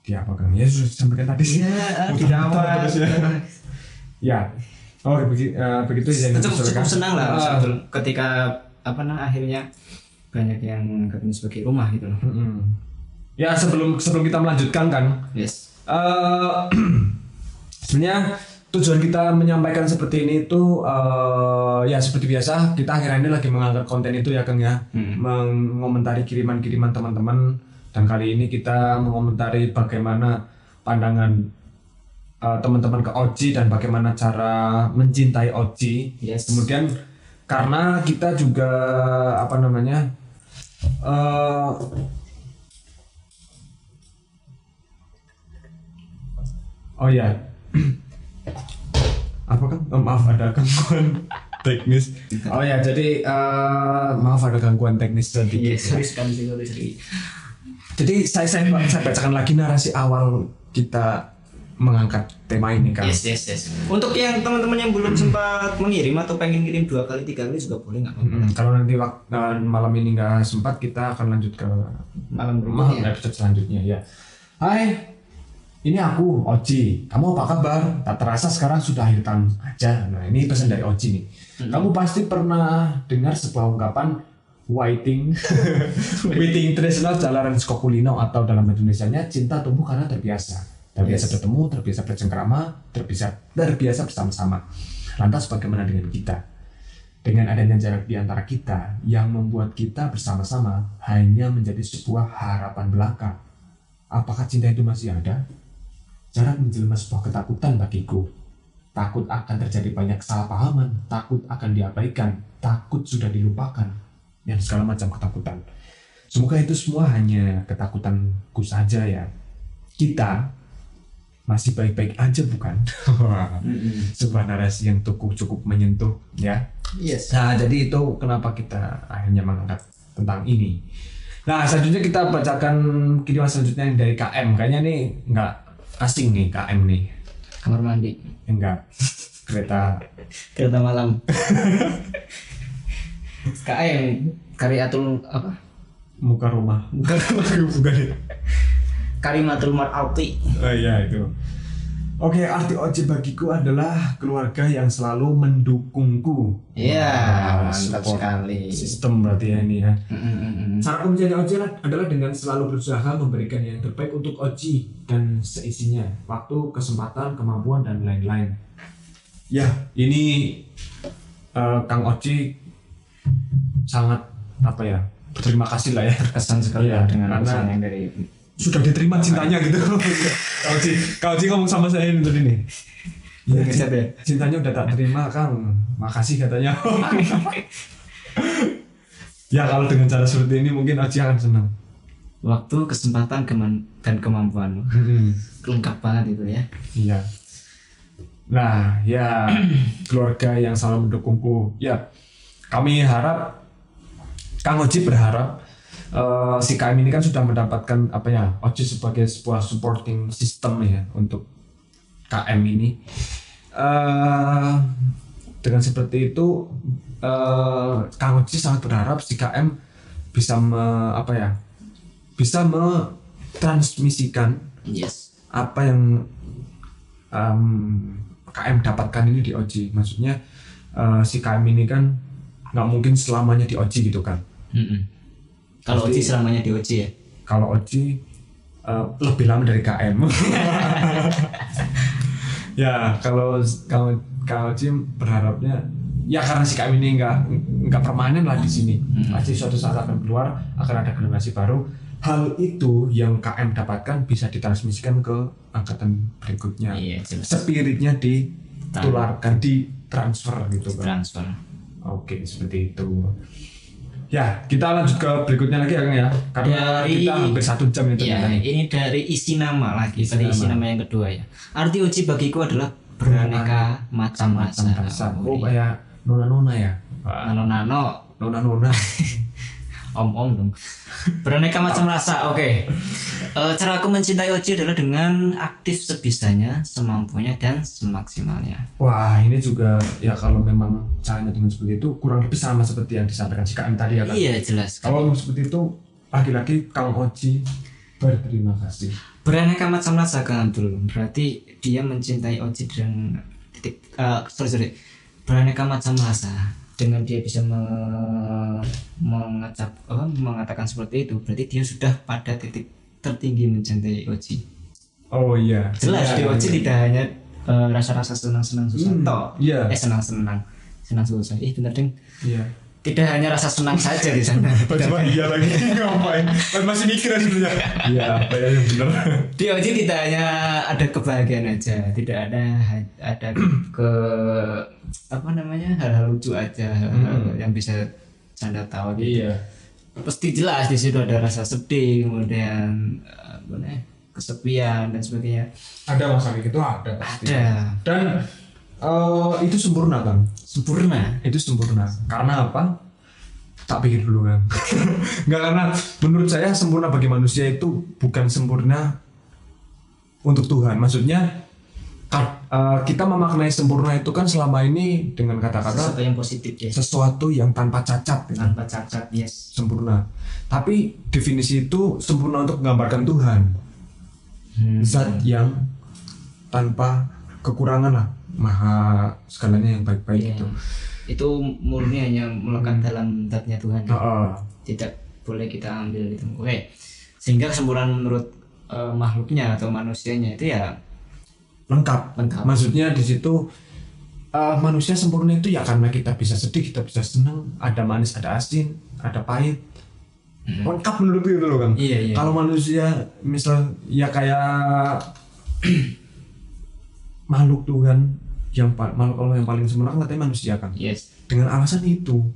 di apa kang? Ya sudah disampaikan tadi sih.
Ya,
terus ya. Ya. Oh, begi- eh, begitu ya
cukup, cukup senang lah
Ah,
Abdul ketika apa nah akhirnya banyak yang menganggap ini sebagai rumah gitu loh.
mm-mm. Ya sebelum sebelum kita melanjutkan kan,
Yes.
eh sebenarnya tujuan kita menyampaikan seperti ini itu eh, ya seperti biasa kita akhirnya ini lagi mengangkat konten itu ya Kang ya,
Hmm.
mengomentari kiriman-kiriman teman-teman dan kali ini kita mengomentari bagaimana pandangan eh, teman-teman ke Oji dan bagaimana cara mencintai Oji.
Yes.
Kemudian karena kita juga apa namanya eh oh ya apa kan oh, maaf ada gangguan teknis? Oh ya jadi eh, maaf ada gangguan teknis
sih, sorry sekali.
jadi saya, saya saya bacakan lagi narasi awal kita mengangkat tema ini kan
Yes, yes, yes. Untuk yang teman-teman yang belum sempat mengirim atau pengen kirim dua kali, tiga kali juga boleh nggak apa-apa.
Mm, kalau nanti waktu malam ini nggak sempat kita akan lanjut ke
Malam
Maaf,
berikutnya.
episode selanjutnya ya. Hai, ini aku Oji. Kamu apa kabar? Tak terasa sekarang sudah akhir tahun aja. Nah ini pesan dari Oji nih. Kamu pasti pernah dengar sebuah ungkapan waiting, waiting tresno jalanan skokulino atau dalam bahasa Indonesia-nya cinta tumbuh karena terbiasa. Terbiasa bertemu, terbiasa bercengkrama, terbiasa terbiasa bersama-sama. Lantas bagaimana dengan kita? Dengan adanya jarak di antara kita yang membuat kita bersama-sama hanya menjadi sebuah harapan belaka. Apakah cinta itu masih ada? Jarak menjelma sebuah ketakutan bagiku. Takut akan terjadi banyak kesalahpahaman, takut akan diabaikan, takut sudah dilupakan, dan segala macam ketakutan. Semoga itu semua hanya ketakutanku saja ya. Kita masih baik-baik aja bukan? Sebuah narasi yang cukup cukup menyentuh ya.
Yes.
Nah, jadi itu kenapa kita akhirnya mengangkat tentang ini. Nah, selanjutnya kita bacakan kiriman selanjutnya yang dari KM. Kayaknya nih nggak asing nih KM nih.
Kamar mandi.
Enggak. Kereta
Kereta malam. KM Karyatul apa?
muka rumah. Bukan, bukan.
Karimatul Mar'auti.
Oh iya itu. Oke, arti Oji bagiku adalah keluarga yang selalu mendukungku.
Iya,
Wah,
mantap sekali.
Sistem berarti ya ini ya.
Mm-mm-mm.
Cara menjadi Oji adalah- dengan selalu berusaha memberikan yang terbaik untuk Oji dan seisinya, waktu, kesempatan, kemampuan dan lain-lain. Ya, ini eh, Kang Oji sangat apa ya? Berterima kasih lah ya.
Kesan sekali ya dengan
karena-
pesan yang dari
Sudah diterima cintanya gitu. Kang Oji, Kang Oji ngomong sama saya ini tadi nih. Ya,
ya?
cintanya udah tak terima Kang. Makasih katanya. ya kalau dengan cara seperti ini mungkin Oji akan senang.
waktu, kesempatan, keman- dan kemampuan. Lengkap banget itu ya.
Iya. Nah, ya keluarga yang selalu mendukungku. Ya, kami harap Kang Oji berharap eh, si KM ini kan sudah mendapatkan apa ya OJI sebagai sebuah supporting system ya untuk KM ini. eh dengan seperti itu eh Kang Oji sangat berharap si KM bisa me, apa ya bisa mentransmisikan
Yes.
apa yang em, KM dapatkan ini di Oji. Maksudnya eh, si KM ini kan nggak mungkin selamanya di Oji gitu kan.
Mm-mm. Kalau Oji selamanya di Oji ya.
Kalau Oji eh, lebih lama dari KM. ya kalau kalau kalau Oji berharapnya ya karena si KM ini nggak nggak permanen lah di sini. Pasti suatu saat akan keluar akan ada generasi baru. Hal itu yang KM dapatkan bisa ditransmisikan ke angkatan berikutnya.
Iya, jelas.
Spiritnya ditularkan, ditransfer gitu kan.
Transfer.
Oke, seperti itu. Ya, kita lanjut ke berikutnya lagi ya, Kang ya. Karena
Dari-
kita hampir satu jam ini ternyata nih.
ini dari isi nama lagi,
Isi
dari isi
nama.
nama yang kedua ya. Arti uji bagiku adalah beraneka macam rasa.
Macam rasa. Oh,
iya.
kayak nona-nona ya.
Nano-nano,
Nona-nona.
om-om dong. Beraneka macam rasa. Oke. Eh, cara aku mencintai Oji adalah dengan aktif sebisanya, semampunya dan semaksimalnya.
Wah, ini juga ya kalau memang caranya dengan seperti itu kurang lebih sama seperti yang disampaikan si KM tadi ya kan.
Iya, jelas.
Kalau seperti itu lagi-lagi Kang Oji berterima kasih.
Beraneka macam rasa Kang Abdul. Berarti dia mencintai Oji dan titik eh, sorry sorry. Beraneka macam rasa dengan dia bisa me- mengacap apa, mengatakan seperti itu berarti dia sudah pada titik tertinggi mencintai Oji.
Oh iya.
Jelas di
Iya,
Oji
iya.
tidak hanya eh, rasa-rasa senang-senang susah
Hmm,
toh.
iya.
Eh senang-senang. Senang susah. Ih benar ding.
Iya.
Tidak hanya rasa senang saja di sana.
Cuma iya lagi ngapain? Masih mikir sebenarnya. Iya, apa ya yang benar.
Di Oji tidak hanya ada kebahagiaan aja, tidak ada ada ke apa namanya hal-hal lucu aja hal-hal yang bisa canda tawa gitu.
Iya.
Pasti jelas di situ ada rasa sedih, kemudian apa namanya, kesepian dan sebagainya.
Ada masa kayak gitu ada pasti.
Ada
Dan eh, itu sempurna kan?
sempurna.
Itu sempurna. Karena apa? Tak pikir dulu kan. Enggak karena menurut saya sempurna bagi manusia itu bukan sempurna untuk Tuhan. Maksudnya eh, kita memaknai sempurna itu kan selama ini dengan kata-kata
Sesuatu yang positif ya.
sesuatu yang tanpa cacat. gitu.
Tanpa cacat, yes.
Sempurna. Tapi definisi itu sempurna untuk menggambarkan Tuhan.
Hmm.
Zat yang tanpa kekurangan lah. Maha segalanya yang baik-baik
Iya.
gitu.
Itu murni hanya melekat dalam zatnya Tuhan. ya.
Heeh.
tidak boleh kita ambil itu oke sehingga kesempurnaan menurut eh, makhluknya atau manusianya itu ya
lengkap.
Lengkap.
Maksudnya di situ eh, manusia sempurna itu ya karena kita bisa sedih, kita bisa senang, ada manis, ada asin, ada pahit. Lengkap menurut itu loh Kang.
Iya, iya.
Kalau manusia misal ya kayak makhluk Tuhan yang makhluk Allah yang paling sempurna kan katanya manusia kan.
yes.
Dengan alasan itu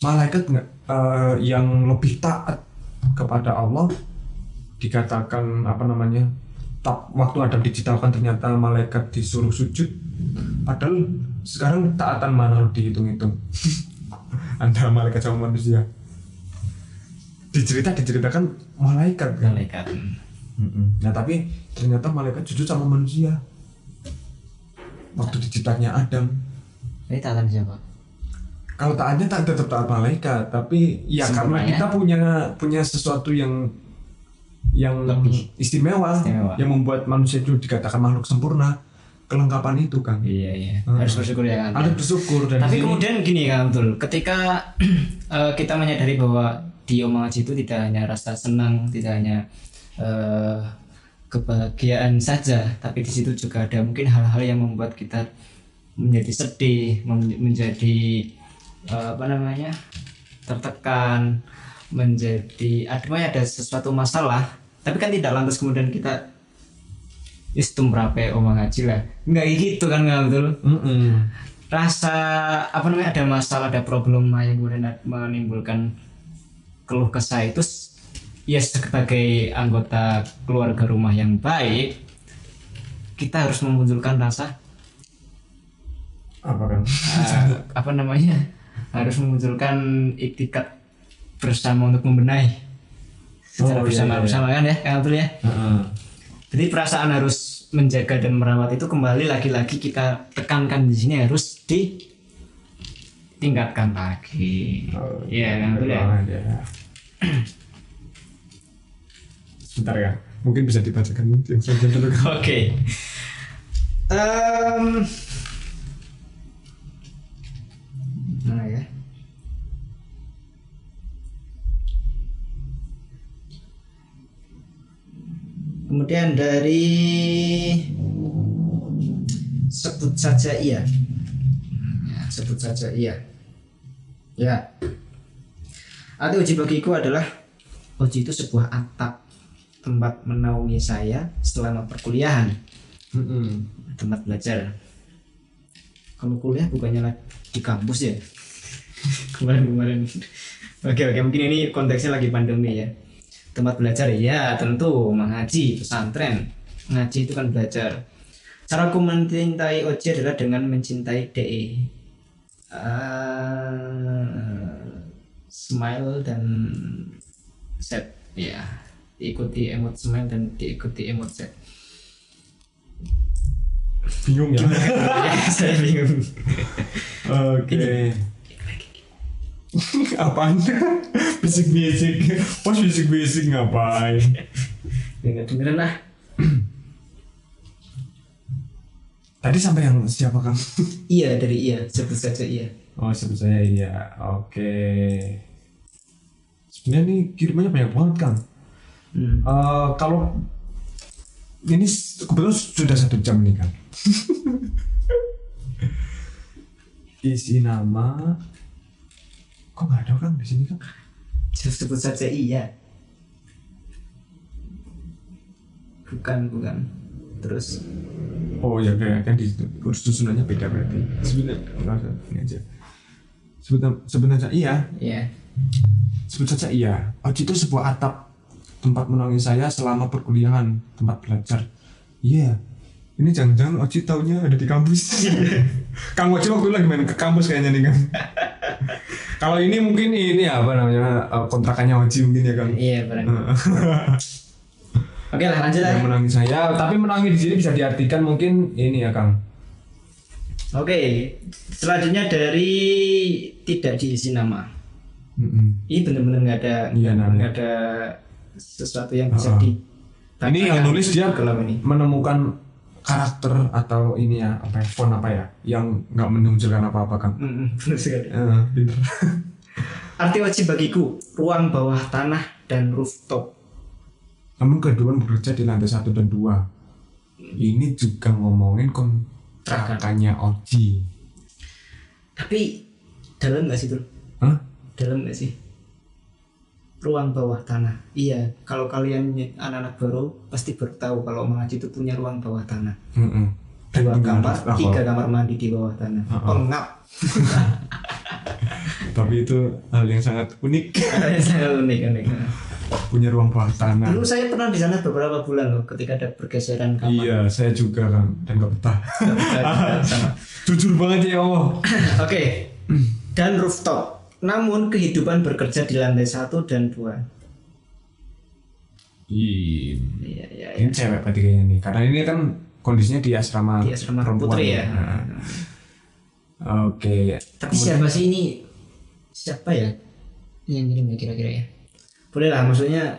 malaikat nggak eh, yang lebih taat kepada Allah dikatakan apa namanya tak waktu Adam diciptakan ternyata malaikat disuruh sujud padahal sekarang taatan mana lo dihitung-hitung? Antara malaikat sama manusia. Dicerita diceritakan malaikat kan?
Malaikat.
Mm-mm. nah tapi ternyata malaikat sujud sama manusia waktu diciptanya Adam
ini taatan siapa
kalau taatnya tak tetap taat malaikat tapi ya
Sempurna
karena
ya?
kita punya punya sesuatu yang yang
Lebih.
istimewa,
Istimewa.
yang membuat manusia itu dikatakan makhluk sempurna kelengkapan itu kan
iya iya
Hmm.
harus bersyukur ya kan
harus bersyukur dan
tapi
di sini-
kemudian gini kan betul ketika eh, kita menyadari bahwa di Om Haji itu tidak hanya rasa senang tidak hanya eh, kebahagiaan saja tapi di situ juga ada mungkin hal-hal yang membuat kita menjadi sedih men- menjadi eh, apa namanya tertekan menjadi adanya ada sesuatu masalah tapi kan tidak lantas kemudian kita istum berapa omong haji lah nggak gitu kan nggak betul
Mm-mm.
rasa apa namanya ada masalah ada problema yang kemudian menimbulkan keluh kesah itu ya sebagai anggota keluarga rumah yang baik kita harus memunculkan rasa
apa kan
eh, apa namanya? Harus memunculkan iktikat bersama untuk membenahi. Secara
Oh, iya,
bersama
iya,
bersama kan ya Kang Abdul ya?
Heeh.
jadi perasaan harus menjaga dan merawat itu kembali lagi-lagi kita tekankan di sini harus ditingkatkan lagi.
Oh,
iya Abdul ya?
banget ya. Sebentar ya, mungkin bisa dibacakan yang selanjutnya dulu.
Oke. Em, mana ya? Kemudian dari sebut saja iya. Ya, sebut saja iya. Ya. Arti uji bagiku adalah uji itu sebuah atap tempat menaungi saya selama perkuliahan
Mm-mm.
tempat belajar. Kalau kuliah bukannya lagi di kampus ya? Kemarin kemarin oke oke mungkin ini konteksnya lagi pandemi ya. Tempat belajar ya tentu. Mengaji pesantren. Ngaji itu kan belajar. Caraku mencintai Oji adalah dengan mencintai DE Eh, smile dan set ya diikuti emot smile dan diikuti emot set
Bingung ya?
saya bingung
Oke. Apaan? Bisik-bisik. Pas bisik-bisik ngapain?
ya nggak dengerin lah
Tadi sampai yang siapa Kang?
iya dari iya sebut saja iya
Oh sebut saya iya. Oke. Sebenarnya nih kirimannya banyak banget Kang.
Hmm.
Eh, kalau ini kebetulan sudah satu jam nih kan. Isi nama. Kok nggak ada kan di sini kan?
sebut saja iya bukan bukan terus
Oh ya kayak kan di urus susunannya beda berarti. Sebenarnya nggak usah ini aja. Sebut sebut saja iya.
ya
Sebut saja iya. Oji itu sebuah atap tempat menangis saya selama perkuliahan tempat belajar. Iya. Ini jangan-jangan Oji taunya ada di kampus. Kang Oji waktu itu lagi main ke kampus kayaknya nih kan. Kalau ini mungkin ini apa namanya eh, kontrakannya Oji mungkin ya Kang.
iya barang oke lah lanjut lah
Yang menangis saya, tapi menangis di sini bisa diartikan mungkin ini ya Kang.
oke selanjutnya dari tidak diisi nama
Mm-mm.
ini benar-benar nggak ada
Iya,
nggak ada sesuatu yang bisa
Uh-uh.
di
Ini yang nulis dia
kalau ini
menemukan karakter atau ini ya apa ya, font apa ya yang nggak menunjukkan apa-apa Kang.
Mm-mm, benar sekali arti wajib bagiku ruang bawah tanah dan rooftop
Namun kedua bekerja di lantai satu dan dua. Ini juga ngomongin kontrakannya Oji.
tapi dalam nggak sih tuh
Hah?
dalam nggak sih ruang bawah tanah iya kalau kalian anak-anak baru pasti baru tahu kalau mengaji itu punya ruang bawah tanah
Mm-mm. Dan
dua kamar tiga kamar mandi di bawah tanah
Uh-uh.
pengap
Tapi itu hal yang sangat unik.
Saya unik unik
Punya ruang bawah tanah.
dulu saya pernah di sana beberapa bulan loh ketika ada pergeseran kamar
Iya, saya juga kan dan gak betah.
sama
Jujur banget ya Allah.
oke dan rooftop namun kehidupan bekerja di lantai satu dan dua iya iya iya
ini cewek berarti kayaknya nih. Karena ini kan kondisinya di asrama,
di asrama
perempuan
putri ya
Nah, Oke.
Tapi siapa sih ini? Siapa ya yang ngirim ya kira-kira ya? Boleh lah, maksudnya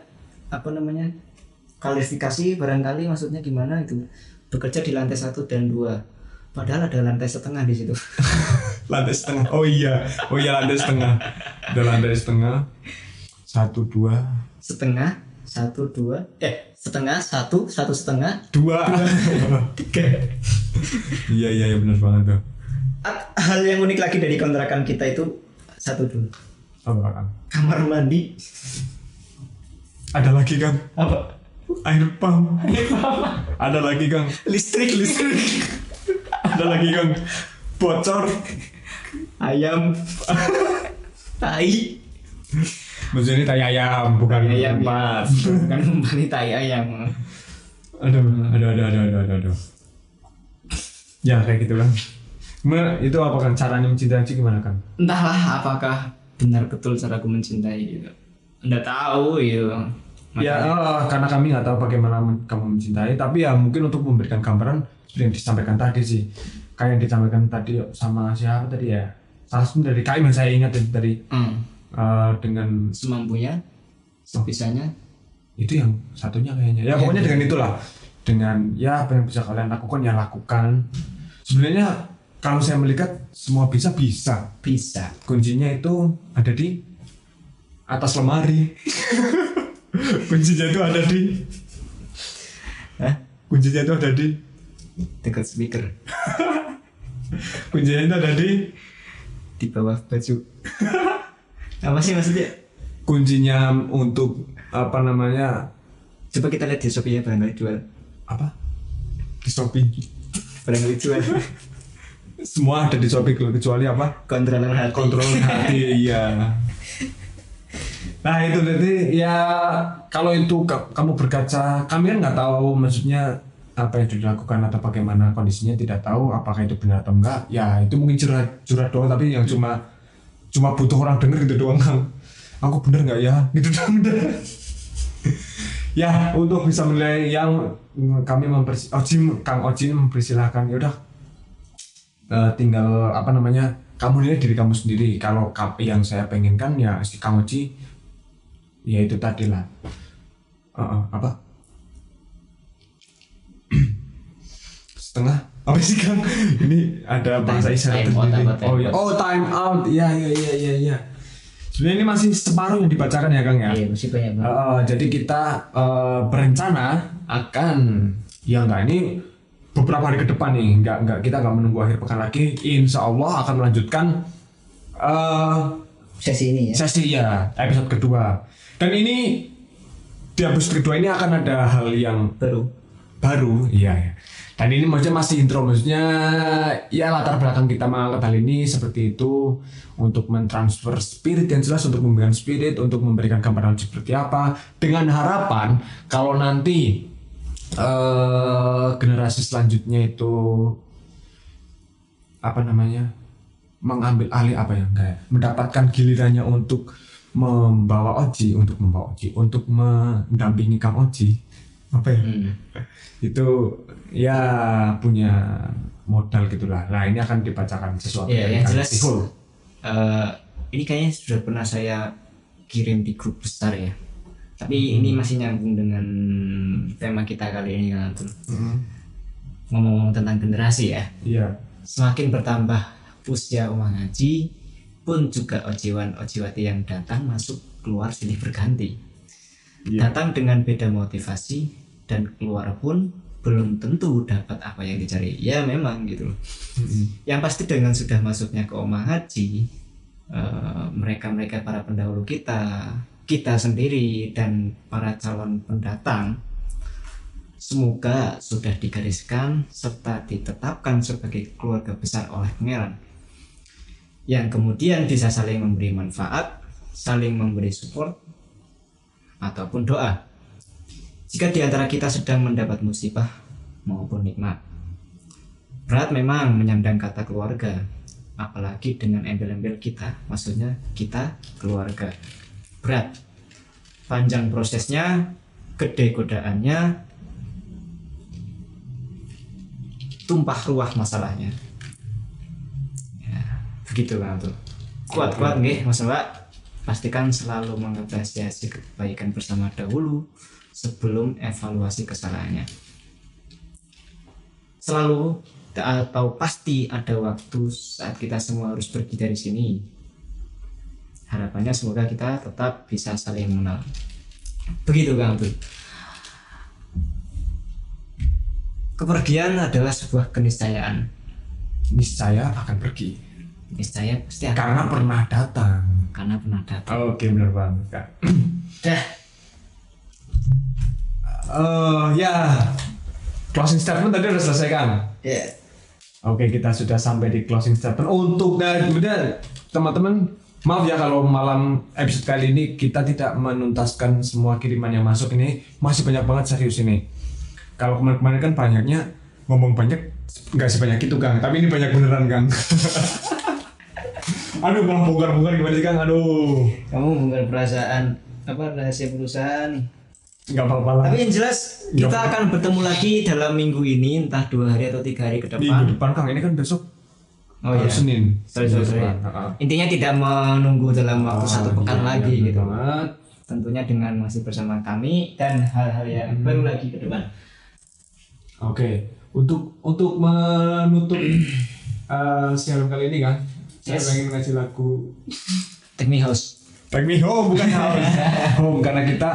apa namanya? Kualifikasi barangkali maksudnya gimana itu? Bekerja di lantai satu dan dua. Padahal ada lantai setengah di situ.
lantai setengah. Oh iya. Oh iya lantai setengah. Ada lantai setengah. Satu dua.
Setengah, satu, dua, eh setengah, satu, satu setengah,
dua.
Tiga.
iya iya iya benar banget tuh.
A- Hal yang unik lagi dari kontrakan kita itu satu dulu.
apa kan
Kamar mandi.
Ada lagi kang
apa?
air pump. Ada lagi kang
Listrik, listrik.
Ada lagi kang bocor
Ayam. tai.
maksudnya ini tai ayam bukan
Tai ayam
empat
Bukan kembali tai ayam.
aduh aduh aduh aduh aduh aduh, aduh. ya kayak gitu kan itu apa kan caranya mencintai Ci gimana kan
Entahlah apakah benar betul caraku mencintai gitu. Anda tahu gitu.
Ya, eh, karena kami nggak tahu bagaimana kamu mencintai, tapi ya mungkin untuk memberikan gambaran seperti yang disampaikan tadi sih, kayak yang disampaikan tadi sama siapa tadi ya, salah satu dari Kaim yang saya ingat tadi.
Hmm.
eh, dengan
semampunya sebisanya.
Itu yang satunya kayaknya, ya pokoknya dengan itulah, dengan ya apa yang bisa kalian lakukan ya lakukan. Sebenarnya kalau saya melihat semua bisa bisa,
bisa.
Kuncinya itu ada di atas lemari. kuncinya itu ada di
Hah?
kuncinya itu ada di
dekat speaker.
Kuncinya itu ada di
di bawah baju. Apa sih maksudnya?
Kuncinya untuk apa namanya?
Coba kita lihat di shopee ya barangkali jual.
Apa? Di Shopee.
Barangkali jual.
Semua ada di Shopee kecuali apa?
Kontroler hati.
Kontrol hati iya nah itu jadi ya kalau itu ka- kamu berkaca kami kan nggak tahu maksudnya apa yang dilakukan atau bagaimana kondisinya tidak tahu apakah itu benar atau enggak. Ya itu mungkin curhat curhat doang tapi yang cuma cuma butuh orang denger gitu doang Kang. aku bener nggak ya? Gitu doang. Ya untuk bisa menilai yang kami mempersi Oji Kang Oji mempersilahkan ya udah. Eh, tinggal apa namanya kamu nilai diri kamu sendiri. Kalau ka- yang saya pengen kan ya si Kang Oji ya itu tadi lah. Eh, eh, apa? Setengah? Apa sih Kang? Ini ada bahasa isyarat
time
oh ya oh time out. Ya ya ya ya ya sebenarnya ini masih separuh yang dibacakan ya Kang ya?
Iya masih banyak banget
Uh, jadi kita uh, berencana akan ya enggak ini beberapa hari ke depan nih. Enggak enggak kita enggak menunggu akhir pekan lagi. Insya Allah akan melanjutkan uh,
sesi ini ya?
sesi ya episode kedua dan ini di episode kedua ini akan ada hal yang
baru.
baru. Iya ya dan ini maksudnya masih intro. Maksudnya ya latar belakang kita mengangkat hal ini seperti itu untuk mentransfer spirit yang jelas untuk memberikan spirit untuk memberikan gambaran seperti apa. Dengan harapan kalau nanti eh, generasi selanjutnya itu apa namanya mengambil alih apa ya? Enggak ya, mendapatkan gilirannya untuk membawa Oji untuk membawa Oji untuk mendampingi Kang Oji apa ya
Hmm.
itu ya punya modal gitulah. Nah ini akan dibacakan sesuatu
Iya, yang jelas
tihul.
eh, ini kayaknya sudah pernah saya kirim di grup besar ya. Tapi ini masih nyambung dengan tema kita kali ini kan Atul.
Mm,
ngomong-ngomong tentang generasi ya.
Iya.
Semakin bertambah usia umat haji pun juga ojiwan ojiwati yang datang masuk keluar silih berganti.
Iya.
Datang dengan beda motivasi dan keluar pun belum tentu dapat apa yang dicari. Ya memang gitu.
Mm-mm.
Yang pasti dengan sudah masuknya ke Omah Haji, eh, mereka-mereka para pendahulu kita, kita sendiri dan para calon pendatang, semoga sudah digariskan serta ditetapkan sebagai keluarga besar oleh Pangeran, yang kemudian bisa saling memberi manfaat, saling memberi support, ataupun doa. Jika di antara kita sedang mendapat musibah maupun nikmat, Berat memang menyandang kata keluarga, apalagi dengan embel-embel kita, maksudnya kita keluarga. Berat. Panjang prosesnya, gede godaannya, tumpah ruah masalahnya. Begitu kan tuh. Kuat-kuat nggih, Mas Mbak. Pastikan selalu mengapresiasi kebaikan bersama dahulu sebelum evaluasi kesalahannya selalu atau pasti ada waktu saat kita semua harus pergi dari sini. Harapannya semoga kita tetap bisa saling mengenal. Begitu Kang Abdul. Kepergian adalah sebuah keniscayaan.
Niscaya akan pergi
Niscaya pasti akan
karena pernah datang.
karena pernah datang.
Oke benar banget kak.
Dah,
Eh ya closing statement tadi udah selesai kan?
ya.
Oke kita sudah sampai di closing statement untuk dan kemudian teman-teman maaf ya kalau malam episode kali ini kita tidak menuntaskan semua kiriman yang masuk ini masih banyak banget serius ini. Kalau kemarin-kemarin kan banyaknya ngomong banyak nggak sebanyak itu Kang, tapi ini banyak beneran Kang. Aduh malah bongkar-bongkar gimana sih Kang? Aduh.
Kamu bukan perasaan apa rahasia perusahaan nih.
nggak apa-apa lah
Tapi yang jelas
Nggak
kita akan bertemu lagi dalam minggu ini entah dua hari atau tiga hari ke
minggu
depan.
depan kang ini kan besok
Oh iya.
Senin
Sorry, sorry, sorry.
depan. Ha-ha.
Intinya tidak menunggu dalam waktu
Ah,
satu pekan
iya,
lagi
iya,
gitu.
banget.
Tentunya dengan masih bersama kami dan hal-hal yang
Hmm.
baru lagi ke depan.
Oke, untuk untuk menutup eh, siaran kali ini kan, saya
Yes.
pengen ngasih lagu
Take me house.
Take Me Home bukan House. home karena kita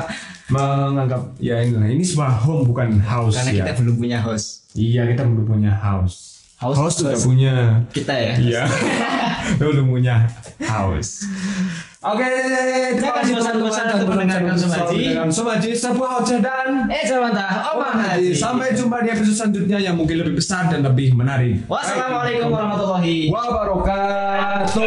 menganggap ya inilah ini sebuah home bukan house
Karena
ya.
kita belum punya house.
Iya kita belum punya house.
House
House sudah punya.
Kita ya.
Iya. belum punya house. Oke, terima kasih
bosan-bosan untuk mendengarkan Somaji.
Dengan Somaji sebuah dan
Eh, Samantha, Omang Haji.
Sampai jumpa di episode selanjutnya yang mungkin lebih besar dan lebih menarik.
Wassalamualaikum warahmatullahi
wabarakatuh.